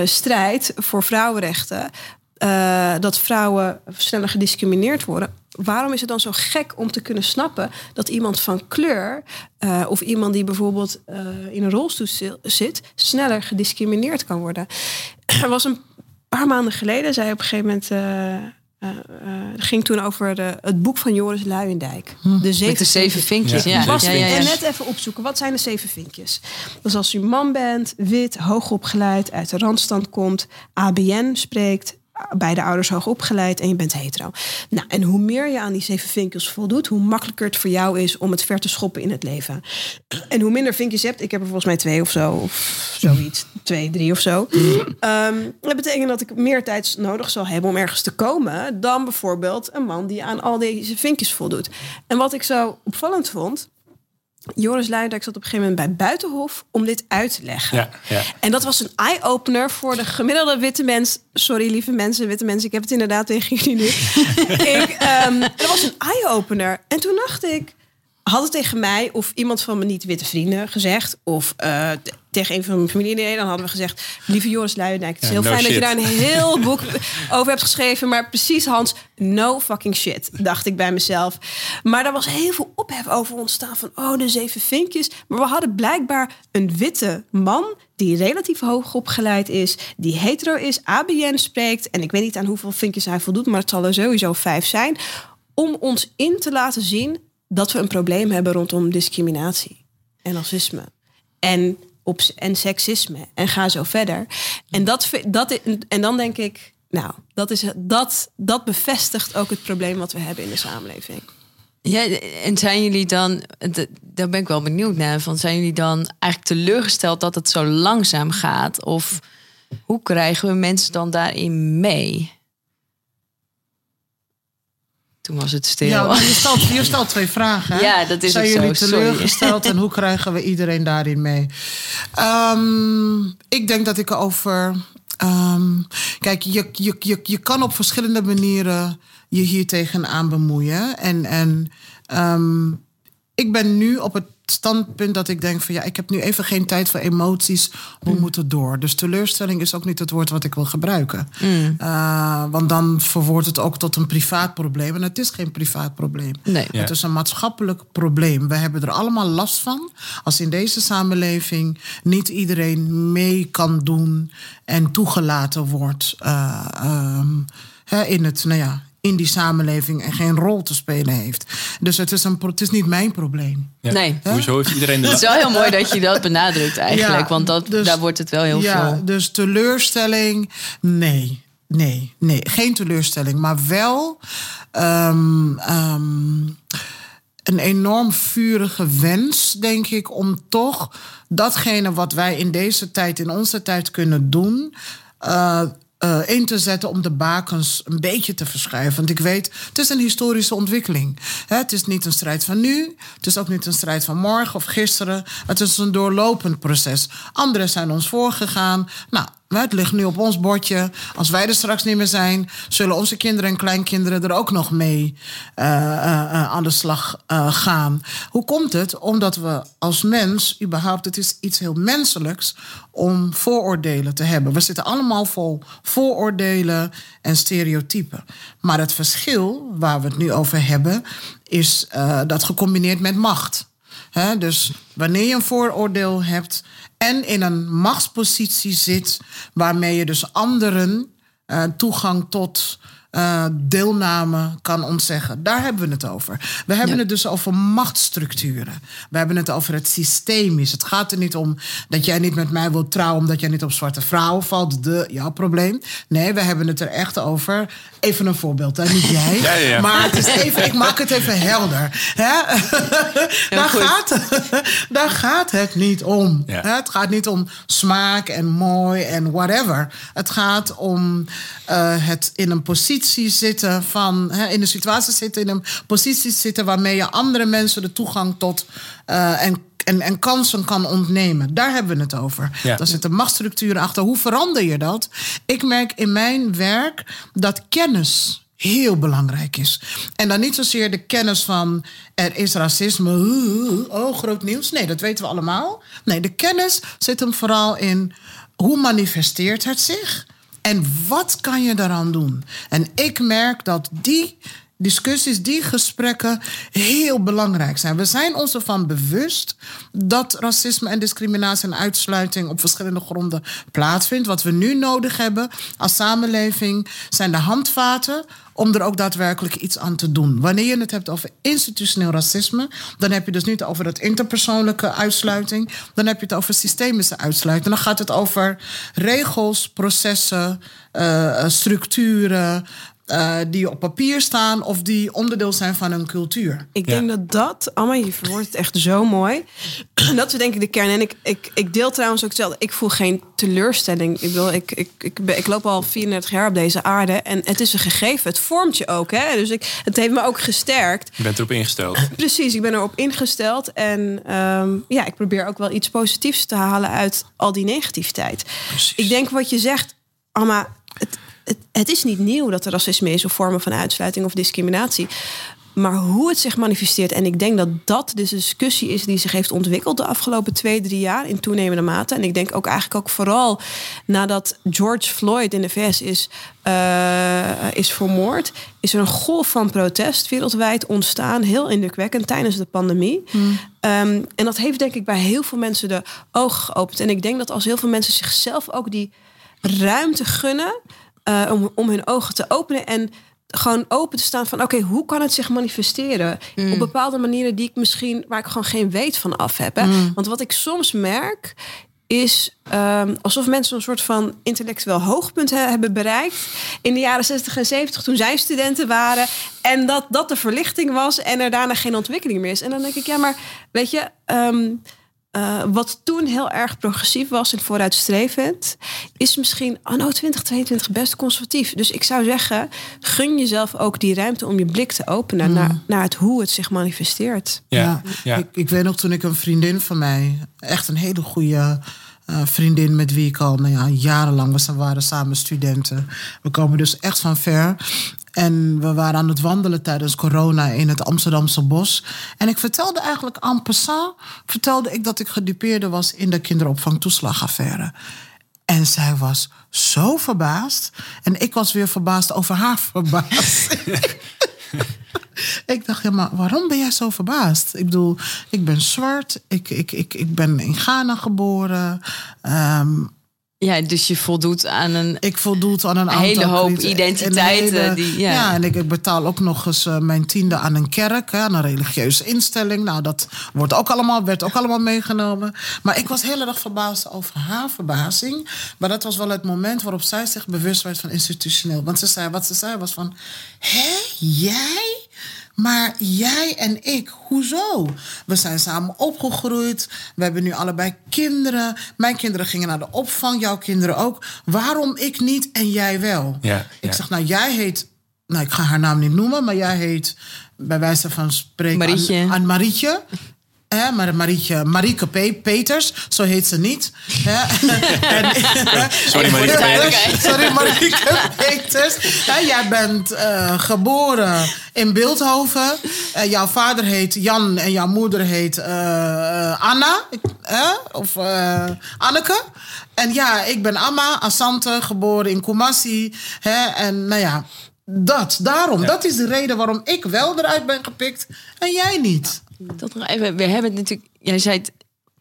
strijd voor vrouwenrechten... Dat vrouwen sneller gediscrimineerd worden. Waarom is het dan zo gek om te kunnen snappen dat iemand van kleur uh, of iemand die bijvoorbeeld uh, in een rolstoel zit, sneller gediscrimineerd kan worden? Er was een paar maanden geleden, zei op een gegeven moment eh, eh, het ging toen over de, het boek van Joris Luijendijk. De zeven, Met de zeven vinkjes, zeven ja, ja, ja. En net even opzoeken, wat zijn de zeven vinkjes? Dus als u man bent, wit, hoogopgeleid, uit de randstand komt, ABN spreekt, beide ouders hoog opgeleid en je bent hetero. Nou, en hoe meer je aan die zeven vinkjes voldoet, hoe makkelijker het voor jou is om het ver te schoppen in het leven. En hoe minder vinkjes je hebt, ik heb er volgens mij twee of zo, of zoiets, twee, drie of zo. Ehm, dat betekent dat ik meer tijd nodig zal hebben om ergens te komen dan bijvoorbeeld een man die aan al deze vinkjes voldoet. En wat ik zo opvallend vond, Joris Luijendijk zat op een gegeven moment bij Buitenhof om dit uit te leggen. Ja, ja. En dat was een eye-opener voor de gemiddelde witte mens. Sorry, lieve mensen, witte mensen, ik heb het inderdaad tegen jullie nu. ik, ehm, dat was een eye-opener. En toen dacht ik, had het tegen mij of iemand van mijn niet-witte vrienden gezegd, of eh, tegen een van mijn familieleden, dan hadden we gezegd: Lieve Joris Luijendijk, het is Ja, heel no fijn dat je daar een heel boek over hebt geschreven, maar precies Hans, no fucking shit, dacht ik bij mezelf. Maar er was heel veel ophef over ontstaan van, oh, de zeven vinkjes. Maar we hadden blijkbaar een witte man die relatief hoog opgeleid is, die hetero is, ABN spreekt, en ik weet niet aan hoeveel vinkjes hij voldoet, maar het zal er sowieso vijf zijn, om ons in te laten zien dat we een probleem hebben rondom discriminatie en racisme en, op, en seksisme en ga zo verder. En, dat, dat, en dan denk ik, nou, dat, is, dat, dat bevestigt ook het probleem wat we hebben in de samenleving. Ja, en zijn jullie dan, daar ben ik wel benieuwd naar, van zijn jullie dan eigenlijk teleurgesteld dat het zo langzaam gaat? Of hoe krijgen we mensen dan daarin mee? Toen was het stil. Ja, je stelt, je stelt twee vragen. Hè? Ja, dat is Zijn jullie zo, sorry. teleurgesteld en hoe krijgen we iedereen daarin mee? Ehm, ik denk dat ik over. ehm, kijk, je, je, je, je kan op verschillende manieren je hier tegenaan bemoeien. En, en ehm, ik ben nu op het standpunt dat ik denk van ja, ik heb nu even geen tijd voor emoties. We Mm. moeten door. Dus teleurstelling is ook niet het woord wat ik wil gebruiken. Mm. Eh, want dan verwoordt het ook tot een privaat probleem. En het is geen privaat probleem. Nee. Ja. Het is een maatschappelijk probleem. We hebben er allemaal last van als in deze samenleving niet iedereen mee kan doen en toegelaten wordt eh, ehm, hè, in, het, nou ja, in die samenleving en geen rol te spelen heeft. Dus het is, een, pro- het is niet mijn probleem. Ja. Nee. Hoezo heeft iedereen Het is wel heel mooi dat je dat benadrukt eigenlijk. Ja, want dat, dus- daar wordt het wel heel ja, veel. Dus teleurstelling, nee. Nee, nee, geen teleurstelling. Maar wel ehm, ehm, een enorm vurige wens, denk ik, om toch datgene wat wij in deze tijd, in onze tijd kunnen doen. eh, eh, in te zetten om de bakens een beetje te verschuiven. Want ik weet, het is een historische ontwikkeling. Het is niet een strijd van nu. Het is ook niet een strijd van morgen of gisteren. Het is een doorlopend proces. Anderen zijn ons voorgegaan. Nou, het ligt nu op ons bordje. Als wij er straks niet meer zijn, zullen onze kinderen en kleinkinderen er ook nog mee eh, eh, eh, aan de slag gaan. Hoe komt het? Omdat we als mens, überhaupt, het is iets heel menselijks om vooroordelen te hebben. We zitten allemaal vol vooroordelen en stereotypen. Maar het verschil waar we het nu over hebben, is dat gecombineerd met macht. Dus wanneer je een vooroordeel hebt en in een machtspositie zit, waarmee je dus anderen eh, toegang tot eh, deelname kan ontzeggen. Daar hebben we het over. We hebben Ja. het dus over machtsstructuren. We hebben het over het systemisch. Het gaat er niet om dat jij niet met mij wilt trouwen omdat jij niet op zwarte vrouwen valt. De, jouw probleem. Nee, we hebben het er echt over. Even een voorbeeld, hè? niet jij. Ja, ja, ja. Maar het is even, ik maak het even helder. Hè? daar, goed. gaat, daar gaat het niet om. Hè? Het gaat niet om smaak en mooi en whatever. Het gaat om eh, het in een positie zitten van... Hè, in een situatie zitten, in een positie zitten... waarmee je andere mensen de toegang tot eh, en, en, en kansen kan ontnemen. Daar hebben we het over. Ja. Daar zitten machtsstructuren achter. Hoe verander je dat? Ik merk in mijn werk dat kennis heel belangrijk is. En dan niet zozeer de kennis van er is racisme, oh groot nieuws. Nee, dat weten we allemaal. Nee, de kennis zit hem vooral in hoe manifesteert het zich en wat kan je daaraan doen. En ik merk dat die discussies, die gesprekken heel belangrijk zijn. We zijn ons ervan bewust dat racisme en discriminatie en uitsluiting op verschillende gronden plaatsvindt. Wat we nu nodig hebben als samenleving zijn de handvaten om er ook daadwerkelijk iets aan te doen. Wanneer je het hebt over institutioneel racisme, dan heb je dus niet over het interpersoonlijke uitsluiting, dan heb je het over systemische uitsluiting. Dan gaat het over regels, processen, uh, structuren, uh, die op papier staan of die onderdeel zijn van een cultuur. Ik denk dat dat, allemaal, je verwoordt het echt zo mooi. dat is denk ik de kern. En ik, ik, ik deel trouwens ook hetzelfde. Ik voel geen teleurstelling. Ik, bedoel, ik, ik, ik, ik loop al 34 jaar op deze aarde en het is een gegeven. Het vormt je ook. Hè? Dus ik, het heeft me ook gesterkt. Je bent erop ingesteld. Precies, ik ben erop ingesteld. En um, ja, ik probeer ook wel iets positiefs te halen uit al die negativiteit. Precies. Ik denk wat je zegt, Amma, het, het, het, is niet nieuw dat er racisme is of vormen van uitsluiting of discriminatie. Maar hoe het zich manifesteert, en ik denk dat dat de discussie is die zich heeft ontwikkeld de afgelopen twee, drie jaar in toenemende mate. En ik denk ook eigenlijk ook vooral nadat George Floyd in de VS is, uh, is vermoord, is er een golf van protest wereldwijd ontstaan, heel indrukwekkend tijdens de pandemie. Hmm. Um, en dat heeft denk ik bij heel veel mensen de ogen geopend. En ik denk dat als heel veel mensen zichzelf ook die ruimte gunnen uh, om, om hun ogen te openen en gewoon open te staan van oké, hoe kan het zich manifesteren? Mm. Op bepaalde manieren die ik misschien, waar ik gewoon geen weet van af heb. Hè? Mm. Want wat ik soms merk, is um, alsof mensen een soort van intellectueel hoogpunt he hebben bereikt. In de jaren 60 en 70, toen zij studenten waren. En dat dat de verlichting was en er daarna geen ontwikkeling meer is. En dan denk ik, ja, maar weet je. Um, uh, wat toen heel erg progressief was en vooruitstrevend, is misschien anno 2022 best conservatief. Dus ik zou zeggen, gun jezelf ook die ruimte om je blik te openen Mm. naar, naar het hoe het zich manifesteert. Ja, ja. Ik, ik weet nog toen ik een vriendin van mij, echt een hele goede uh, vriendin met wie ik al nou ja, jarenlang was. We waren samen studenten. We komen dus echt van ver. En we waren aan het wandelen tijdens corona in het Amsterdamse bos. En ik vertelde eigenlijk en passant, vertelde ik dat ik gedupeerde was in de kinderopvangtoeslagaffaire. En zij was zo verbaasd. En ik was weer verbaasd over haar verbazing. ik dacht, ja, maar waarom ben jij zo verbaasd? Ik bedoel, ik ben zwart. Ik, ik, ik, ik ben in Ghana geboren. Um, ja, dus je voldoet aan een. Ik voldoet aan een, een hele hoop identiteiten. Hele, die, ja. ja. en ik, ik, betaal ook nog eens uh, mijn tiende aan een kerk, aan een religieuze instelling. Nou, dat wordt ook allemaal, werd ook allemaal meegenomen. Maar ik was heel erg verbaasd over haar verbazing. Maar dat was wel het moment waarop zij zich bewust werd van institutioneel. Want ze zei, wat ze zei was van, hé, jij? Maar jij en ik, hoezo? We zijn samen opgegroeid. We hebben nu allebei kinderen. Mijn kinderen gingen naar de opvang, jouw kinderen ook. Waarom ik niet en jij wel? Ja, ik ja. zeg, nou, jij heet. Nou, ik ga haar naam niet noemen, maar jij heet bij wijze van spreken Marietje. aan, aan Marietje. Hè, maar Marietje, Marieke Pe Peters, zo heet ze niet. En, Sorry, Marieke Peters. Sorry, Marieke Peters. Hè, jij bent uh, geboren in Beeldhoven. Uh, jouw vader heet Jan en jouw moeder heet uh, Anna. Hè? Of Anneke. En ja, ik ben Amma Asante, geboren in Kumasi. Hè? En nou ja, dat, daarom. Ja. Dat is de reden waarom ik wel eruit ben gepikt en jij niet. Dat nog even, we hebben het natuurlijk, jij zei het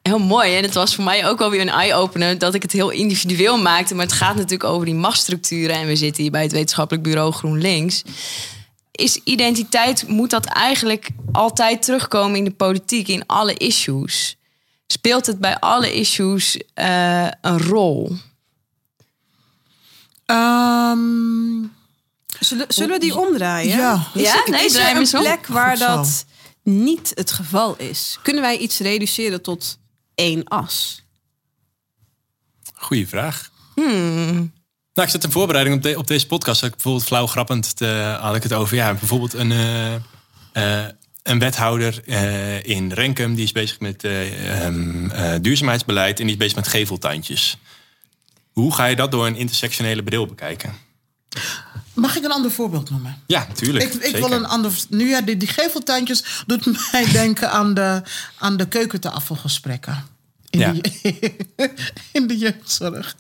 heel mooi en het was voor mij ook wel weer een eye-opener dat ik het heel individueel maakte, maar het gaat natuurlijk over die machtsstructuren en we zitten hier bij het wetenschappelijk bureau GroenLinks. Is identiteit, moet dat eigenlijk altijd terugkomen in de politiek, in alle issues? Speelt het bij alle issues uh, een rol? Um, zullen, zullen we die omdraaien? Ja, is ja? Er, nee, is er een plek waar dat niet het geval is? Kunnen wij iets reduceren tot één as? Goeie vraag. Hmm. Nou, ik zat in voorbereiding op, de, op deze podcast. Ik bijvoorbeeld flauw grappend te, had ik het over. Ja, bijvoorbeeld een, uh, uh, een wethouder uh, in Renkum. Die is bezig met um, duurzaamheidsbeleid. En die is bezig met geveltuintjes. Hoe ga je dat door een intersectionele bril bekijken? Mag ik een ander voorbeeld noemen? Ja, natuurlijk. Ik, ik wil een ander. Nu ja, die, die geveltuintjes doet mij denken aan de, aan de keukentafelgesprekken. In, ja. de, in de jeugdzorg.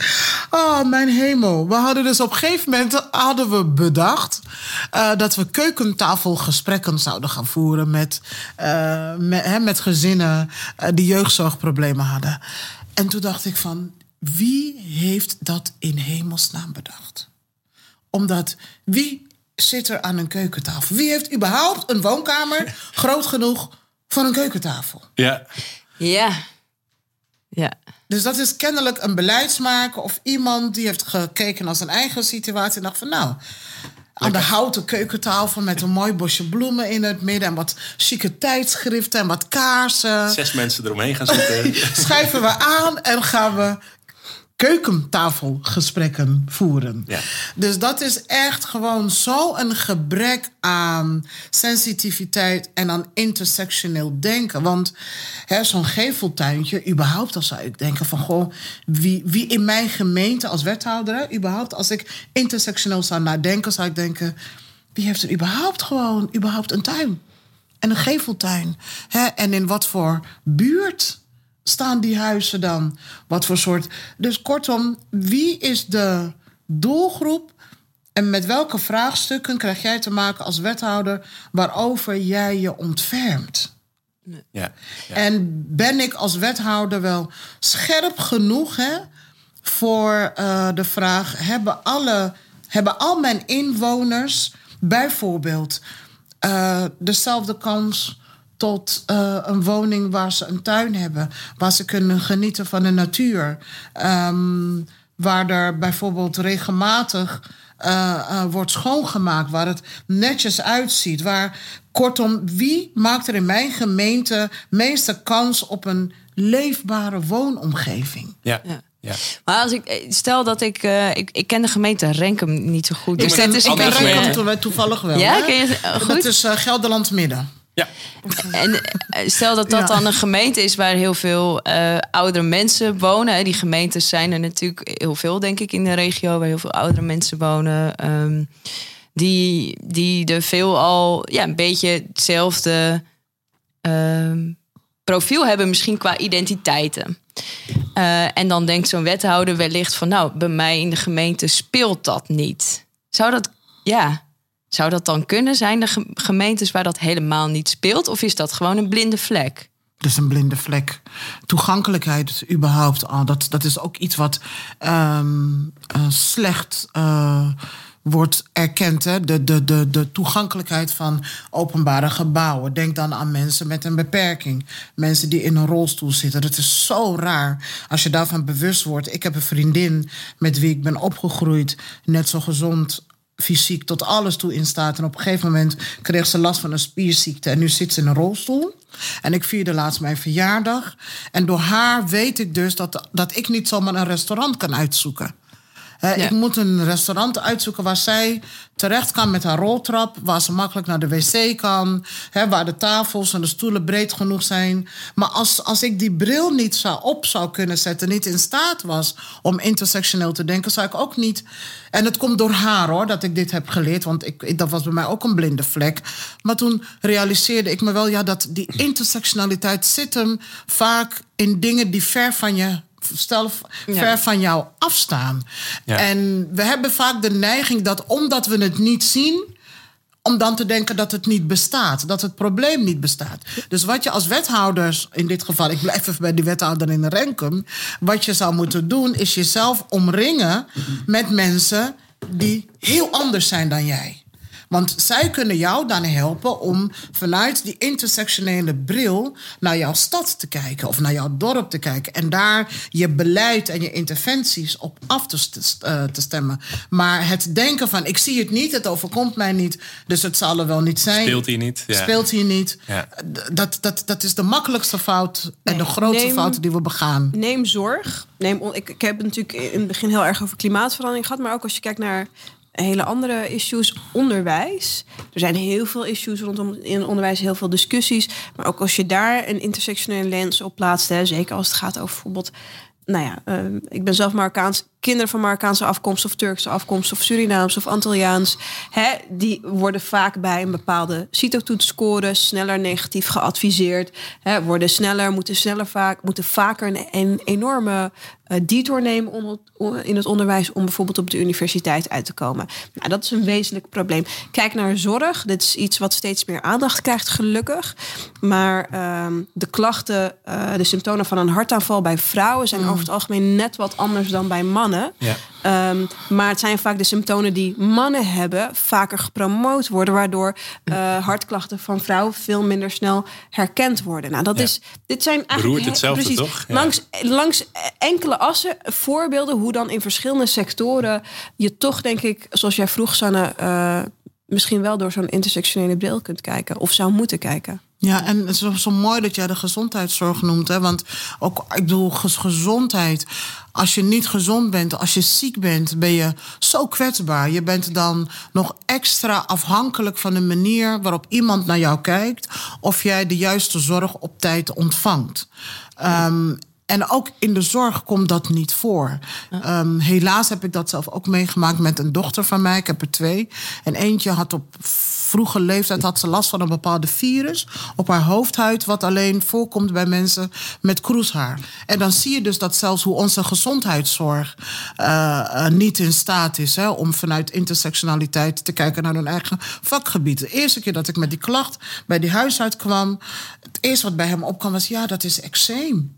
Oh, mijn hemel. We hadden dus op een gegeven moment hadden we bedacht eh, dat we keukentafelgesprekken zouden gaan voeren met, eh, met, hè, met gezinnen eh, die jeugdzorgproblemen hadden. En toen dacht ik van, wie heeft dat in hemelsnaam bedacht? Omdat wie zit er aan een keukentafel? Wie heeft überhaupt een woonkamer groot genoeg voor een keukentafel? Ja. Ja. Ja. Dus dat is kennelijk een beleidsmaker of iemand die heeft gekeken naar zijn eigen situatie en dacht van nou. Aan de houten keukentafel met een mooi bosje bloemen in het midden en wat chique tijdschriften en wat kaarsen. Zes mensen eromheen gaan zitten. Schrijven we aan en gaan we keukentafelgesprekken voeren. Ja. Dus dat is echt gewoon zo'n gebrek aan sensitiviteit en aan intersectioneel denken. Want hè, zo'n geveltuintje, überhaupt al zou ik denken van... Goh, wie, wie in mijn gemeente als wethouder, überhaupt als ik intersectioneel zou nadenken... zou ik denken, wie heeft er überhaupt gewoon überhaupt een tuin? En een geveltuin. Hè? En in wat voor buurt staan die huizen dan? Wat voor soort. Dus kortom, wie is de doelgroep en met welke vraagstukken krijg jij te maken als wethouder waarover jij je ontfermt? Ja. ja. En ben ik als wethouder wel scherp genoeg hè, voor uh, de vraag: hebben, alle, hebben al mijn inwoners bijvoorbeeld uh, dezelfde kans tot uh, een woning waar ze een tuin hebben, waar ze kunnen genieten van de natuur. Um, waar er bijvoorbeeld regelmatig uh, uh, wordt schoongemaakt, waar het netjes uitziet. Waar, kortom, wie maakt er in mijn gemeente meeste kans op een leefbare woonomgeving? Ja. ja. Ja. Maar als ik stel dat ik, uh, ik, ik ken de gemeente Renkum niet zo goed. Dus ik, dus ik ben Renkum toevallig wel. Ja, ken je, uh, goed? Dat is uh, Gelderland Midden. Ja. En stel dat dat ja. dan een gemeente is waar heel veel uh, oudere mensen wonen. Die gemeentes zijn er natuurlijk heel veel, denk ik, in de regio waar heel veel oudere mensen wonen. Um, die, die er veel al ja, een beetje hetzelfde um, profiel hebben, misschien qua identiteiten. Uh, en dan denkt zo'n wethouder wellicht van, nou, bij mij in de gemeente speelt dat niet. Zou dat, ja, zou dat dan kunnen? Zijn er gemeentes waar dat helemaal niet speelt? Of is dat gewoon een blinde vlek? Dat is een blinde vlek. Toegankelijkheid überhaupt al. Dat, dat is ook iets wat um, uh, slecht uh, wordt erkend. Hè? De, de, de, de toegankelijkheid van openbare gebouwen. Denk dan aan mensen met een beperking. Mensen die in een rolstoel zitten. Dat is zo raar als je daarvan bewust wordt. Ik heb een vriendin met wie ik ben opgegroeid. Net zo gezond fysiek tot alles toe in staat. En op een gegeven moment kreeg ze last van een spierziekte. En nu zit ze in een rolstoel. En ik vierde laatst mijn verjaardag. En door haar weet ik dus dat, dat ik niet zomaar een restaurant kan uitzoeken. Ja. Ik moet een restaurant uitzoeken waar zij terecht kan met haar roltrap. Waar ze makkelijk naar de wc kan. Waar de tafels en de stoelen breed genoeg zijn. Maar als, als ik die bril niet zou op zou kunnen zetten. Niet in staat was om intersectioneel te denken. Zou ik ook niet... En het komt door haar hoor, dat ik dit heb geleerd. Want ik, dat was bij mij ook een blinde vlek. Maar toen realiseerde ik me wel... Ja, dat die intersectionaliteit zit hem vaak in dingen die ver van je stel ver ja. van jou afstaan. Ja. En we hebben vaak de neiging dat omdat we het niet zien, om dan te denken dat het niet bestaat, dat het probleem niet bestaat. Dus wat je als wethouders, in dit geval, ik blijf even bij die wethouder in de Renkum, wat je zou moeten doen, is jezelf omringen met mensen die heel anders zijn dan jij. Want zij kunnen jou dan helpen om vanuit die intersectionele bril naar jouw stad te kijken of naar jouw dorp te kijken. En daar je beleid en je interventies op af te, uh, te stemmen. Maar het denken van ik zie het niet, het overkomt mij niet, dus het zal er wel niet zijn. Speelt hier niet. Ja. Speelt hier niet. Ja. Dat, dat, dat is de makkelijkste fout en nee, de grootste neem, fout die we begaan. Neem zorg. Neem, ik, ik heb het natuurlijk in het begin heel erg over klimaatverandering gehad, maar ook als je kijkt naar hele andere issues. Onderwijs. Er zijn heel veel issues rondom in onderwijs, heel veel discussies. Maar ook als je daar een intersectionele lens op plaatst, hè, zeker als het gaat over bijvoorbeeld. Nou ja, uh, ik ben zelf Marokkaans. kinderen van Marokkaanse afkomst of Turkse afkomst of Surinaams of Antilliaans, hè, die worden vaak bij een bepaalde CITO-toets scoren sneller negatief geadviseerd, hè, worden sneller, moeten sneller vaak, moeten vaker een enorme uh, detour nemen om, in het onderwijs om bijvoorbeeld op de universiteit uit te komen. Nou, dat is een wezenlijk probleem. Kijk naar zorg. Dit is iets wat steeds meer aandacht krijgt, gelukkig. Maar uh, de klachten, uh, de symptomen van een hartaanval bij vrouwen zijn mm. over het algemeen net wat anders dan bij mannen. Ja. Um, maar het zijn vaak de symptomen die mannen hebben, vaker gepromoot worden, waardoor uh, hartklachten van vrouwen veel minder snel herkend worden. Nou, dat ja. is, dit zijn eigenlijk hetzelfde, precies, toch? Ja. Langs, langs enkele assen voorbeelden hoe dan in verschillende sectoren je toch, denk ik, zoals jij vroeg, Sanne, uh, misschien wel door zo'n intersectionele bril kunt kijken of zou moeten kijken. Ja, en het is zo mooi dat jij de gezondheidszorg noemt. Hè? Want ook, ik bedoel, gezondheid. Als je niet gezond bent, als je ziek bent, ben je zo kwetsbaar. Je bent dan nog extra afhankelijk van de manier waarop iemand naar jou kijkt. Of jij de juiste zorg op tijd ontvangt. Um, en ook in de zorg komt dat niet voor. Um, helaas heb ik dat zelf ook meegemaakt met een dochter van mij. Ik heb er twee. En eentje had op vroege leeftijd had ze last van een bepaalde virus op haar hoofdhuid, wat alleen voorkomt bij mensen met kroeshaar. En dan zie je dus dat zelfs hoe onze gezondheidszorg uh, uh, niet in staat is hè, om vanuit intersectionaliteit te kijken naar hun eigen vakgebied. De eerste keer dat ik met die klacht bij die huisarts kwam, het eerste wat bij hem opkwam was: ja, dat is eczeem.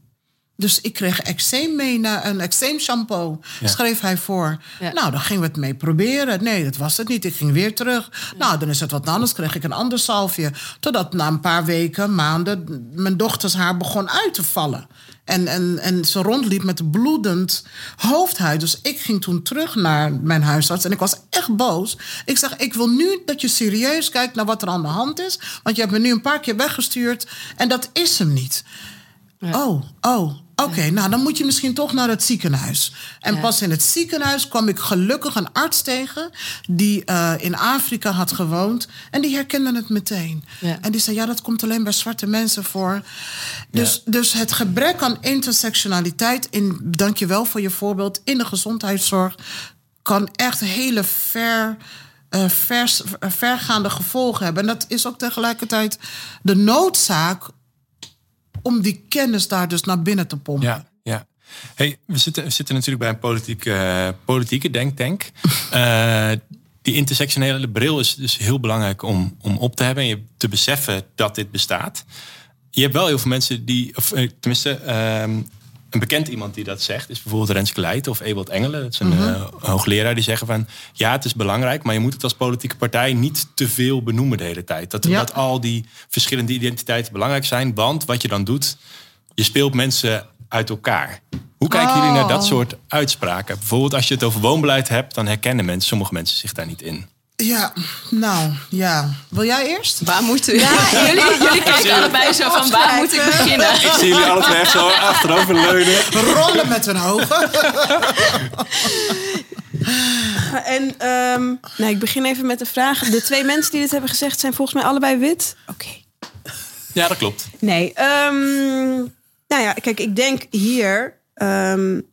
Dus ik kreeg eczeem mee naar een eczeem shampoo. Schreef hij voor. Nou, dan gingen we het mee proberen. Nee, dat was het niet. Ik ging weer terug. Nou, dan is het wat anders. Kreeg ik een ander salfje. Totdat na een paar weken, maanden, mijn dochters haar begon uit te vallen. En, en, en ze rondliep met bloedend hoofdhuid. Dus ik ging toen terug naar mijn huisarts. En ik was echt boos. Ik zeg, ik wil nu dat je serieus kijkt naar wat er aan de hand is. Want je hebt me nu een paar keer weggestuurd. En dat is hem niet. Ja. Oh, oh, Oké, nou dan moet je misschien toch naar het ziekenhuis. En pas in het ziekenhuis kwam ik gelukkig een arts tegen die uh, in Afrika had gewoond. En die herkende het meteen. Ja. En die zei: Ja, dat komt alleen bij zwarte mensen voor. Dus, ja. dus het gebrek aan intersectionaliteit, in, dank je wel voor je voorbeeld, in de gezondheidszorg, kan echt hele ver. Uh, vers, vergaande gevolgen hebben. En dat is ook tegelijkertijd de noodzaak om die kennis daar dus naar binnen te pompen. Ja, ja. Hey, we zitten, we zitten natuurlijk bij een politieke, uh, politieke denktank. uh, die intersectionele bril is dus heel belangrijk om, om op te hebben en je te beseffen dat dit bestaat. Je hebt wel heel veel mensen die, of eh, tenminste, uh, een bekend iemand die dat zegt is bijvoorbeeld Renske Leijt of Ewald Engelen. Dat is een mm -hmm. uh, hoogleraar die zeggen van ja, het is belangrijk, maar je moet het als politieke partij niet te veel benoemen de hele tijd. Dat, ja. dat al die verschillende identiteiten belangrijk zijn, want wat je dan doet, je speelt mensen uit elkaar. Hoe kijken oh. jullie naar dat soort uitspraken? Bijvoorbeeld als je het over woonbeleid hebt, dan herkennen mensen, sommige mensen zich daar niet in. Ja, nou, ja. Wil jij eerst? Waar moeten we? Ja, jullie, jullie kijken allebei zo van, waar moet ik beginnen? Ik zie jullie alle twee zo achterover leunen. Rollen met hun ogen. en um, nou, ik begin even met de vraag. De twee mensen die dit hebben gezegd zijn volgens mij allebei wit. Oké. Okay. Ja, dat klopt. Nee, um, nou ja, kijk, ik denk hier... Um,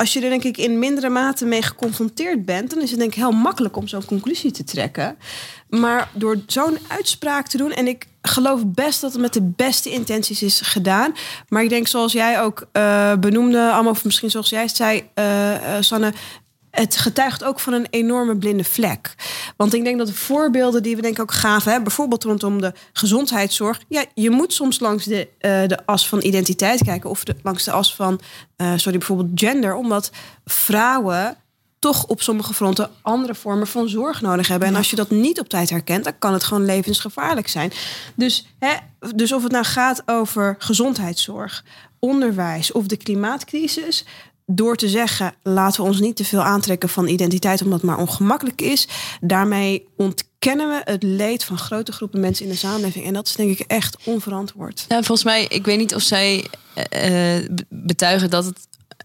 als je er denk ik in mindere mate mee geconfronteerd bent, dan is het denk ik heel makkelijk om zo'n conclusie te trekken. Maar door zo'n uitspraak te doen, en ik geloof best dat het met de beste intenties is gedaan. Maar ik denk, zoals jij ook uh, benoemde, allemaal, of misschien zoals jij het zei, uh, Sanne, het getuigt ook van een enorme blinde vlek. Want ik denk dat de voorbeelden die we denk ik ook gaven, hè, bijvoorbeeld rondom de gezondheidszorg, ja, je moet soms langs de, uh, de as van identiteit kijken of de, langs de as van, uh, sorry, bijvoorbeeld gender, omdat vrouwen toch op sommige fronten andere vormen van zorg nodig hebben. En als je dat niet op tijd herkent, dan kan het gewoon levensgevaarlijk zijn. Dus, hè, dus of het nou gaat over gezondheidszorg, onderwijs of de klimaatcrisis, door te zeggen, laten we ons niet te veel aantrekken van identiteit, omdat het maar ongemakkelijk is. Daarmee ontkennen we het leed van grote groepen mensen in de samenleving. En dat is denk ik echt onverantwoord. Ja, volgens mij, ik weet niet of zij uh, betuigen dat,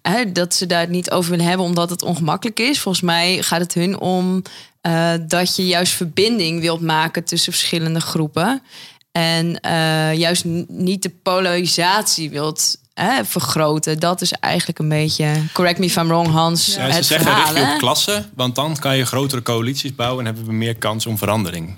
het, dat ze daar niet over willen hebben omdat het ongemakkelijk is. Volgens mij gaat het hun om uh, dat je juist verbinding wilt maken tussen verschillende groepen. En juist niet de polarisatie wilt hè, vergroten. Dat is eigenlijk een beetje, correct me if I'm wrong Hans, Ja, ze het zeggen verhaal. richt je op klasse, want dan kan je grotere coalities bouwen en hebben we meer kans om verandering.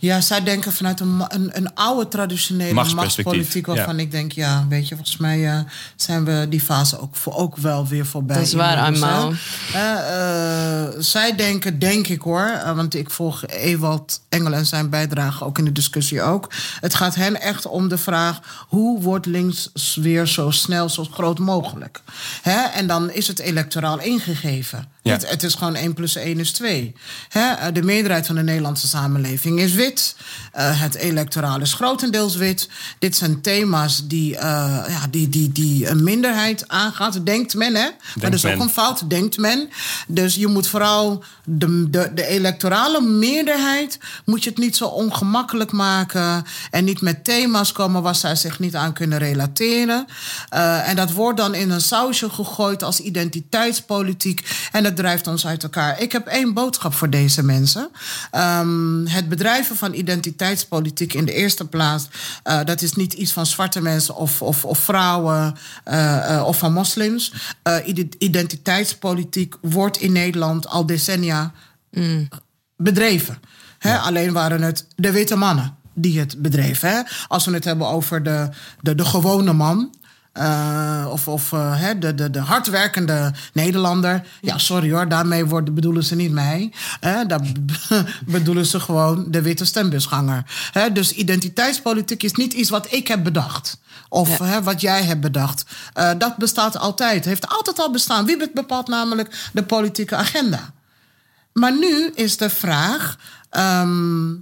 Ja, zij denken vanuit een, een, een oude traditionele machtspolitiek... waarvan ja. ik denk, ja, weet je, volgens mij eh, zijn we die fase ook, voor, ook wel weer voorbij. Dat is waar, hè. Amal. Eh, eh, zij denken, denk ik hoor, want ik volg Ewald Engel en zijn bijdrage ook in de discussie ook. Het gaat hen echt om de vraag, hoe wordt links weer zo snel, zo groot mogelijk? Hè? En dan is het electoraal ingegeven. Ja. Het, het is gewoon 1 plus 1 is 2. Hè? eh, De meerderheid van de Nederlandse samenleving is wit. Eh, het electoraal is grotendeels wit. Dit zijn thema's die, eh, ja, die, die, die een minderheid aangaat. Denkt men, hè? maar dat is men. ook een fout, denkt men. Dus je moet vooral de, de, de electorale meerderheid... moet je het niet zo ongemakkelijk maken... en niet met thema's komen waar zij zich niet aan kunnen relateren. En dat wordt dan in een sausje gegooid als identiteitspolitiek... en dat drijft ons uit elkaar. Ik heb één boodschap voor deze mensen. Ehm, het bedrijven van identiteitspolitiek in de eerste plaats... eh, dat is niet iets van zwarte mensen of, of, of vrouwen eh, eh, of van moslims. Ide- identiteitspolitiek wordt in Nederland al decennia bedreven. Hè? Alleen waren het de witte mannen die het bedreven. Hè? Als we het hebben over de, de, de gewone man. Eh, of of eh, de, de, de hardwerkende Nederlander. Ja, sorry hoor, daarmee worden, bedoelen ze niet mij. Hè? Daar bedoelen ze gewoon de witte stembusganger. Hè? Dus identiteitspolitiek is niet iets wat ik heb bedacht. Of wat jij hebt bedacht. Eh, dat bestaat altijd. Heeft altijd al bestaan. Wie bepaalt namelijk de politieke agenda? Maar nu is de vraag: ehm,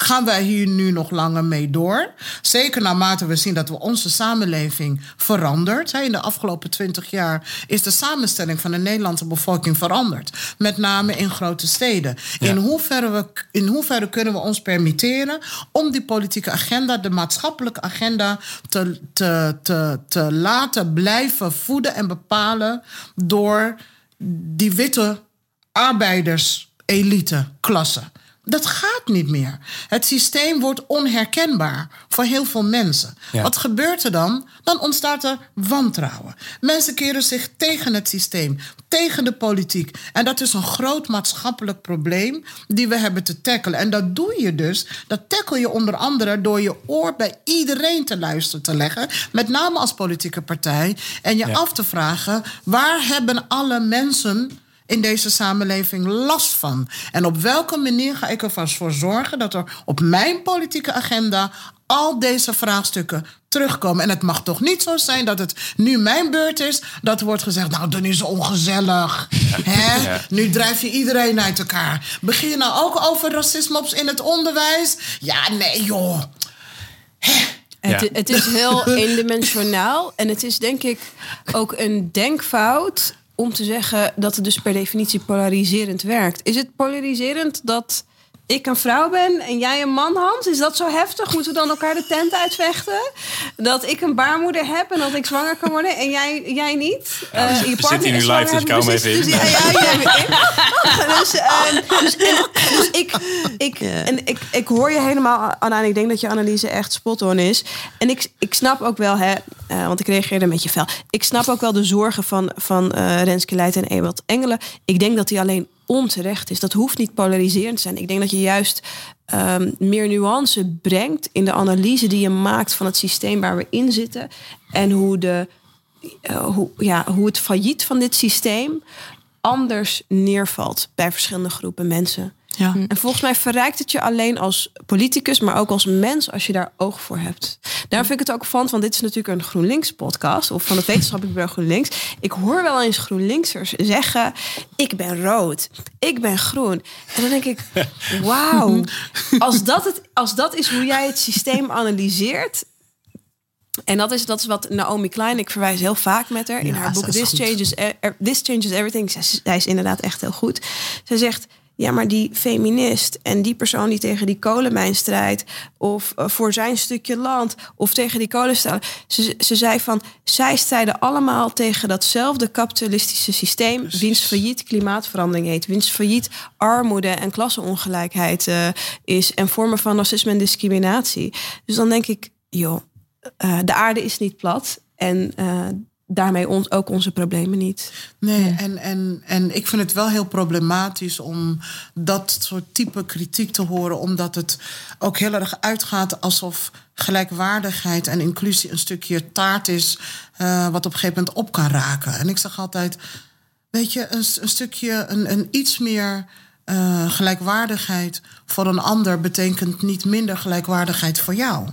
gaan wij hier nu nog langer mee door? Zeker naarmate we zien dat we onze samenleving verandert. In de afgelopen twintig jaar is de samenstelling van de Nederlandse bevolking veranderd. Met name in grote steden. In, hoeverre we, in hoeverre kunnen we ons permitteren om die politieke agenda, de maatschappelijke agenda, te, te, te, te laten blijven voeden en bepalen door die witte arbeiderselite klasse. Dat gaat niet meer. Het systeem wordt onherkenbaar voor heel veel mensen. Ja. Wat gebeurt er dan? Dan ontstaat er wantrouwen. Mensen keren zich tegen het systeem, tegen de politiek. En dat is een groot maatschappelijk probleem die we hebben te tackelen. En dat doe je dus, dat tackle je onder andere door je oor bij iedereen te luisteren te leggen. Met name als politieke partij. En je Ja. af te vragen, waar hebben alle mensen in deze samenleving last van? En op welke manier ga ik ervoor voor zorgen dat er op mijn politieke agenda al deze vraagstukken terugkomen? En het mag toch niet zo zijn dat het nu mijn beurt is, dat wordt gezegd, nou, dan is het ongezellig. Hè? Ja. Nu drijf je iedereen uit elkaar. Begin je nou ook over racisme op- in het onderwijs? Ja, nee, joh. Het, Ja. het is heel eendimensionaal. En het is denk ik ook een denkfout om te zeggen dat het dus per definitie polariserend werkt. Is het polariserend dat ik een vrouw ben en jij een man, Hans? Is dat zo heftig? Moeten we dan elkaar de tent uitvechten? Dat ik een baarmoeder heb en dat ik zwanger kan worden en jij, jij niet? Ja, Eh, je partner hier is nu live, zwanger, dus ik hou hem precies. even in. Dus, ja, dus, ehm, dus, en- dus ik, ik, en ik, ik hoor je helemaal, Anna. En ik denk dat je analyse echt spot on is. En ik, ik snap ook wel, hè, eh, want ik reageerde een beetje fel. Ik snap ook wel de zorgen van, van eh Renske Leijt en Ewald Engelen. Ik denk dat die alleen onterecht is. Dat hoeft niet polariserend te zijn. Ik denk dat je juist ehm, meer nuance brengt in de analyse die je maakt van het systeem waar we in zitten. En hoe, de, eh, hoe, ja, hoe het failliet van dit systeem anders neervalt bij verschillende groepen mensen. Ja. En volgens mij verrijkt het je alleen als politicus, maar ook als mens als je daar oog voor hebt. Daar vind ik het ook van, want dit is natuurlijk een GroenLinks-podcast of van het wetenschappelijk bureau GroenLinks. Ik hoor wel eens GroenLinksers zeggen: Ik ben rood, ik ben groen. En dan denk ik: Wauw, als, dat het, als dat is hoe jij het systeem analyseert. En dat is, dat is wat Naomi Klein, ik verwijs heel vaak met haar in Ja, haar boek This goed. Changes, E- This Changes Everything. Zij is inderdaad echt heel goed. Zij zegt, ja, maar die feminist en die persoon die tegen die kolenmijn strijdt... of eh, voor zijn stukje land of tegen die kolenstalen... Ze, ze zei van, zij strijden allemaal tegen datzelfde kapitalistische systeem... wiens failliet klimaatverandering heet. Wiens failliet armoede en klassenongelijkheid eh, is... en vormen van racisme en discriminatie. Dus dan denk ik, joh, eh, de aarde is niet plat. En daarmee ons, ook onze problemen niet. Nee, en, en, en ik vind het wel heel problematisch om dat soort type kritiek te horen, omdat het ook heel erg uitgaat alsof gelijkwaardigheid en inclusie een stukje taart is, uh, wat op een gegeven moment op kan raken. En ik zeg altijd, weet je, een, een stukje, een, een iets meer uh, gelijkwaardigheid voor een ander betekent niet minder gelijkwaardigheid voor jou.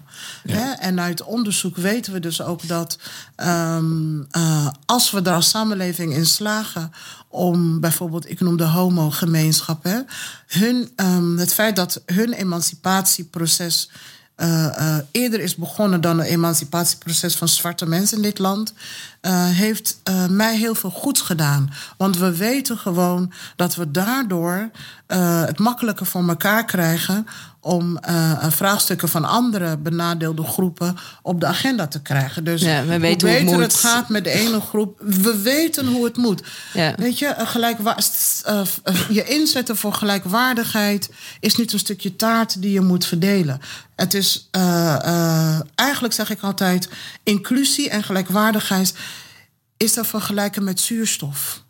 Hè? En uit onderzoek weten we dus ook dat um, uh, als we daar als samenleving in slagen om bijvoorbeeld, ik noem de homo-gemeenschap, hè, hun, um, het feit dat hun emancipatieproces uh, uh, eerder is begonnen dan het emancipatieproces van zwarte mensen in dit land, uh, heeft mij heel veel goeds gedaan. Want we weten gewoon dat we daardoor het makkelijker voor elkaar krijgen om uh, vraagstukken van andere benadeelde groepen op de agenda te krijgen. Dus ja, we weten hoe beter het, het, gaat met de ene groep, we weten hoe het moet. Ja. Weet je, gelijkwa- uh, je inzetten voor gelijkwaardigheid is niet een stukje taart die je moet verdelen. Het is uh, eigenlijk zeg ik altijd, inclusie en gelijkwaardigheid is te vergelijken met zuurstof.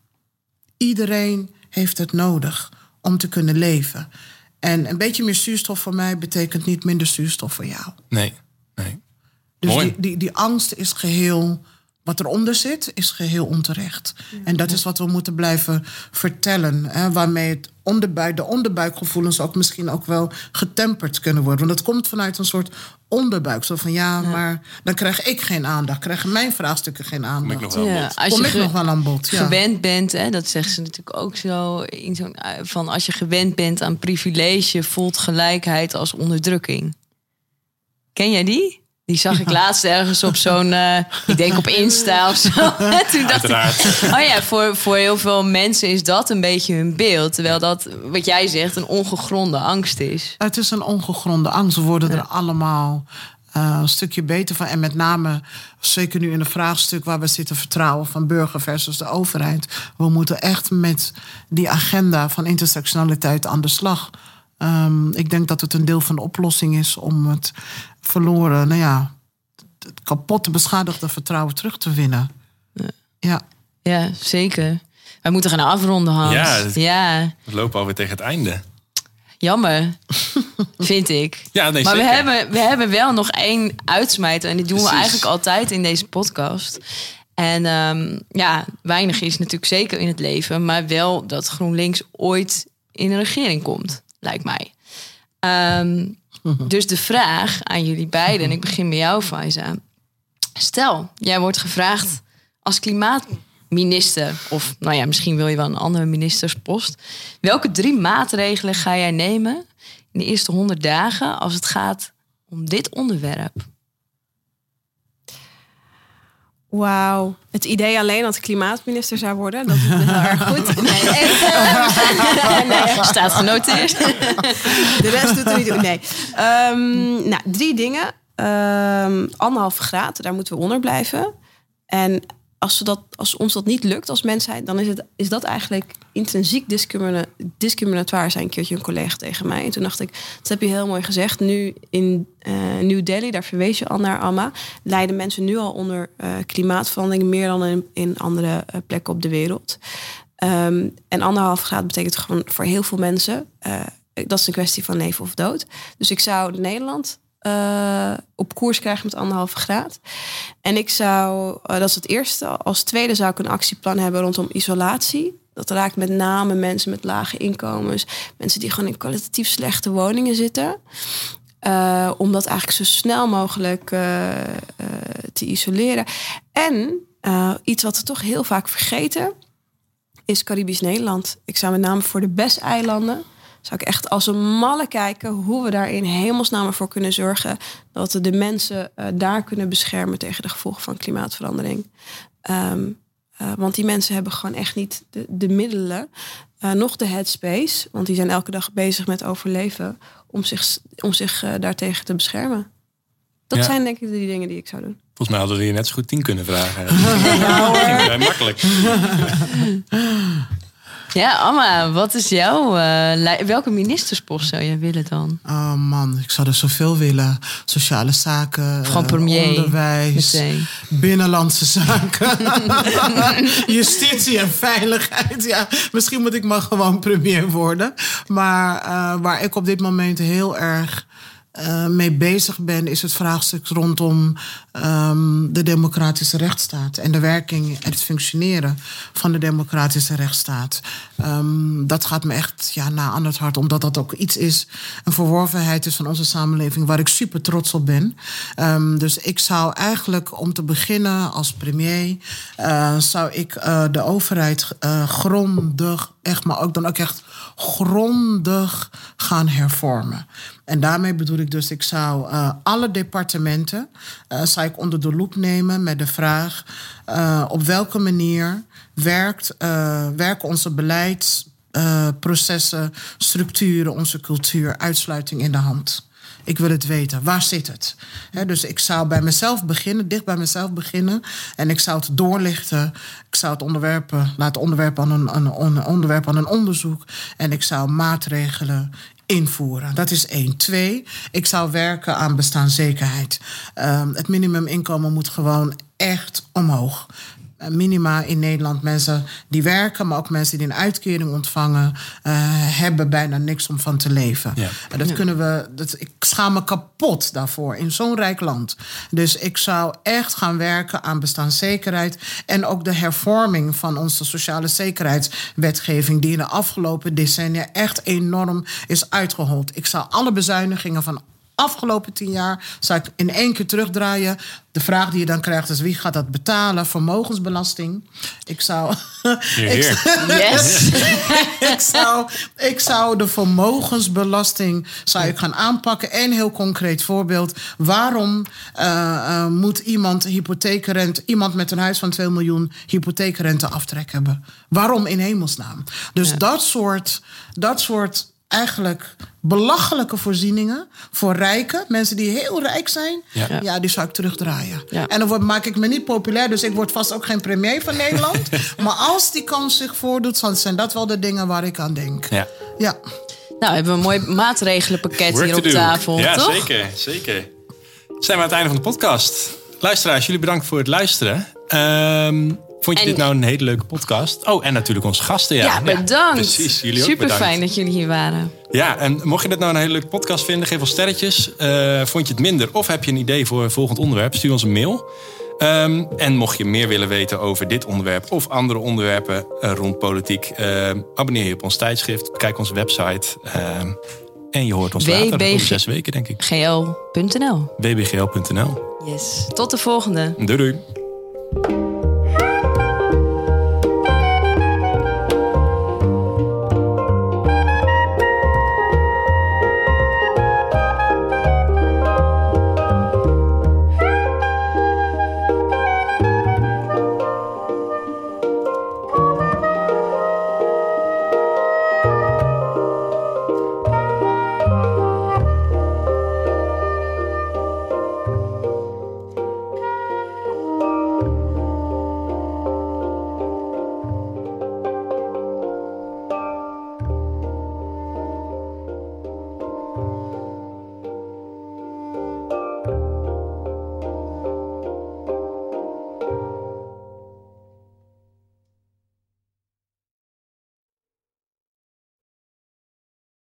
Iedereen heeft het nodig om te kunnen leven. En een beetje meer zuurstof voor mij betekent niet minder zuurstof voor jou. Nee, nee. Dus Mooi. die, die, die angst is geheel. Wat eronder zit, is geheel onterecht. En dat is wat we moeten blijven vertellen. Hè, waarmee het onderbuik, de onderbuikgevoelens ook misschien ook wel getemperd kunnen worden. Want dat komt vanuit een soort onderbuik. Zo van ja, maar dan krijg ik geen aandacht. Krijgen mijn vraagstukken geen Kom ik aandacht. nog wel Ja, ja, als Kom je ik ge- nog wel aan bod. Ja. gewend bent, hè, dat zeggen ze natuurlijk ook zo, in zo'n, eh, van als je gewend bent aan privilege, voelt gelijkheid als onderdrukking. Ken jij die? Die zag ik laatst ergens op zo'n, eh, ik denk op Insta of zo. Toen dacht ik, oh ja, voor, voor heel veel mensen is dat een beetje hun beeld. Terwijl dat, wat jij zegt, een ongegronde angst is. Het is een ongegronde angst. We worden er allemaal uh, een stukje beter van. En met name, zeker nu in een vraagstuk waar we zitten vertrouwen van burger versus de overheid. We moeten echt met die agenda van intersectionaliteit aan de slag. Um, ik denk dat het een deel van de oplossing is om het verloren, nou ja, het kapotte, beschadigde vertrouwen terug te winnen. Ja. Ja, zeker. Wij moeten gaan afronden, Hans. Ja, ja. We lopen alweer tegen het einde. Jammer, vind ik. Ja, nee, maar we hebben, we hebben wel nog één uitsmijter. En die doen we eigenlijk altijd in deze podcast. En ehm, ja, weinig is natuurlijk zeker in het leven. Maar wel dat GroenLinks ooit in een regering komt, lijkt mij. Ehm, dus de vraag aan jullie beiden, en ik begin bij jou, Faiza. Stel, jij wordt gevraagd als klimaatminister, of nou ja, misschien wil je wel een andere ministerspost. Welke drie maatregelen ga jij nemen in de eerste 100 dagen als het gaat om dit onderwerp? Wauw. Het idee alleen dat ik klimaatminister zou worden, dat is heel erg goed. Nee, en, nee, staat genoteerd. de rest doet er niet toe. Nee. Ehm, nou, drie dingen. Ehm anderhalve graad, daar moeten we onder blijven. En als, dat, als ons dat niet lukt als mensheid, dan is, het, is dat eigenlijk intrinsiek discrimina discriminatoire, zei een keertje een collega tegen mij. En toen dacht ik, dat heb je heel mooi gezegd. Nu in uh, New Delhi, daar verwees je al naar Amma, lijden mensen nu al onder uh, klimaatverandering meer dan in, in andere uh, plekken op de wereld. Um, en anderhalf graad betekent gewoon voor heel veel mensen, dat is een kwestie van leven of dood. Dus ik zou Nederland uh, op koers krijgen met anderhalve graad. En ik zou, uh, dat is het eerste. Als tweede zou ik een actieplan hebben rondom isolatie. Dat raakt met name mensen met lage inkomens. Mensen die gewoon in kwalitatief slechte woningen zitten. Uh, om dat eigenlijk zo snel mogelijk te isoleren. En iets wat we toch heel vaak vergeten... is Caribisch Nederland. Ik zou met name voor de BES-eilanden zou ik echt als een malle kijken hoe we daar in hemelsnaam voor kunnen zorgen dat we de mensen uh, daar kunnen beschermen tegen de gevolgen van klimaatverandering. Um, uh, want die mensen hebben gewoon echt niet de, de middelen, uh, nog de headspace, want die zijn elke dag bezig met overleven om zich, om zich daartegen te beschermen. Dat Ja. zijn denk ik de dingen die ik zou doen. Volgens mij hadden we je net zo goed tien kunnen vragen. Vrij makkelijk. Ja, Amma, wat is jouw... eh, welke ministerspost zou je willen dan? Oh man, ik zou er zoveel willen. Sociale zaken, Gewoon eh, premier, onderwijs, meteen. binnenlandse zaken, justitie en veiligheid. Ja, misschien moet ik maar gewoon premier worden. Maar eh, waar ik op dit moment heel erg eh, mee bezig ben, is het vraagstuk rondom ehm, de democratische rechtsstaat en de werking en het functioneren van de democratische rechtsstaat. Ehm, dat gaat me echt ja, na aan het hart, omdat dat ook iets is, een verworvenheid is van onze samenleving waar ik super trots op ben. Ehm, dus ik zou eigenlijk om te beginnen als premier, eh, zou ik eh, de overheid grondig, echt, maar ook dan ook echt grondig gaan hervormen. En daarmee bedoel ik dus, ik zou eh, alle departementen eh, zou ik onder de loep nemen met de vraag eh, op welke manier werkt, werken onze beleidsprocessen, structuren, onze cultuur, uitsluiting in de hand. Ik wil het weten. Waar zit het? Dus ik zou bij mezelf beginnen, dicht bij mezelf beginnen. En ik zou het doorlichten. Ik zou het onderwerpen, laten onderwerpen aan een, een, een onderwerp aan een onderzoek. En ik zou maatregelen invoeren. Dat is één. Twee, ik zou werken aan bestaanszekerheid. Ehm, het minimuminkomen moet gewoon echt omhoog. Eh, Minima in Nederland, mensen die werken, maar ook mensen die een uitkering ontvangen, eh, hebben bijna niks om van te leven. Ja. En dat kunnen we. Dat, ik schaam me kapot daarvoor in zo'n rijk land. Dus ik zou echt gaan werken aan bestaanszekerheid. En ook de hervorming van onze sociale zekerheidswetgeving, die in de afgelopen decennia echt enorm is uitgehold. Ik zou alle bezuinigingen van afgelopen tien jaar zou ik in één keer terugdraaien. De vraag die je dan krijgt is wie gaat dat betalen? Vermogensbelasting. Ik zou, Heer, ik. Yes. ik, zou, ik zou de vermogensbelasting zou ik gaan aanpakken. Een heel concreet voorbeeld. Waarom eh, eh, moet iemand hypotheekrente, iemand met een huis van 2 miljoen hypotheekrente aftrek hebben? Waarom in hemelsnaam? Dus dat soort, dat soort eigenlijk belachelijke voorzieningen voor rijken, mensen die heel rijk zijn, ja, Ja. die zou ik terugdraaien. Ja. En dan word, maak ik me niet populair, dus ik word vast ook geen premier van Nederland. maar als die kans zich voordoet, dan zijn dat wel de dingen waar ik aan denk. Ja. Ja. Nou, hebben we een mooi maatregelenpakket Work hier op tafel, Ja, toch? zeker, zeker. Zijn we aan het einde van de podcast. Luisteraars, jullie bedankt voor het luisteren. Ehm, vond je En- dit nou een hele leuke podcast? Oh, en natuurlijk onze gasten. Ja, Ja, bedankt. precies, jullie ook Super fijn dat jullie hier waren. Ja, en mocht je dit nou een hele leuke podcast vinden, geef ons sterretjes. Eh, vond je het minder of heb je een idee voor een volgend onderwerp, stuur ons een mail. Ehm, en mocht je meer willen weten over dit onderwerp of andere onderwerpen eh, rond politiek, eh, abonneer je op ons tijdschrift, bekijk onze website. ehm, en je hoort ons later, over zes weken denk ik. gl.nl. wbgl.nl. Yes. Tot de volgende. Doei doei.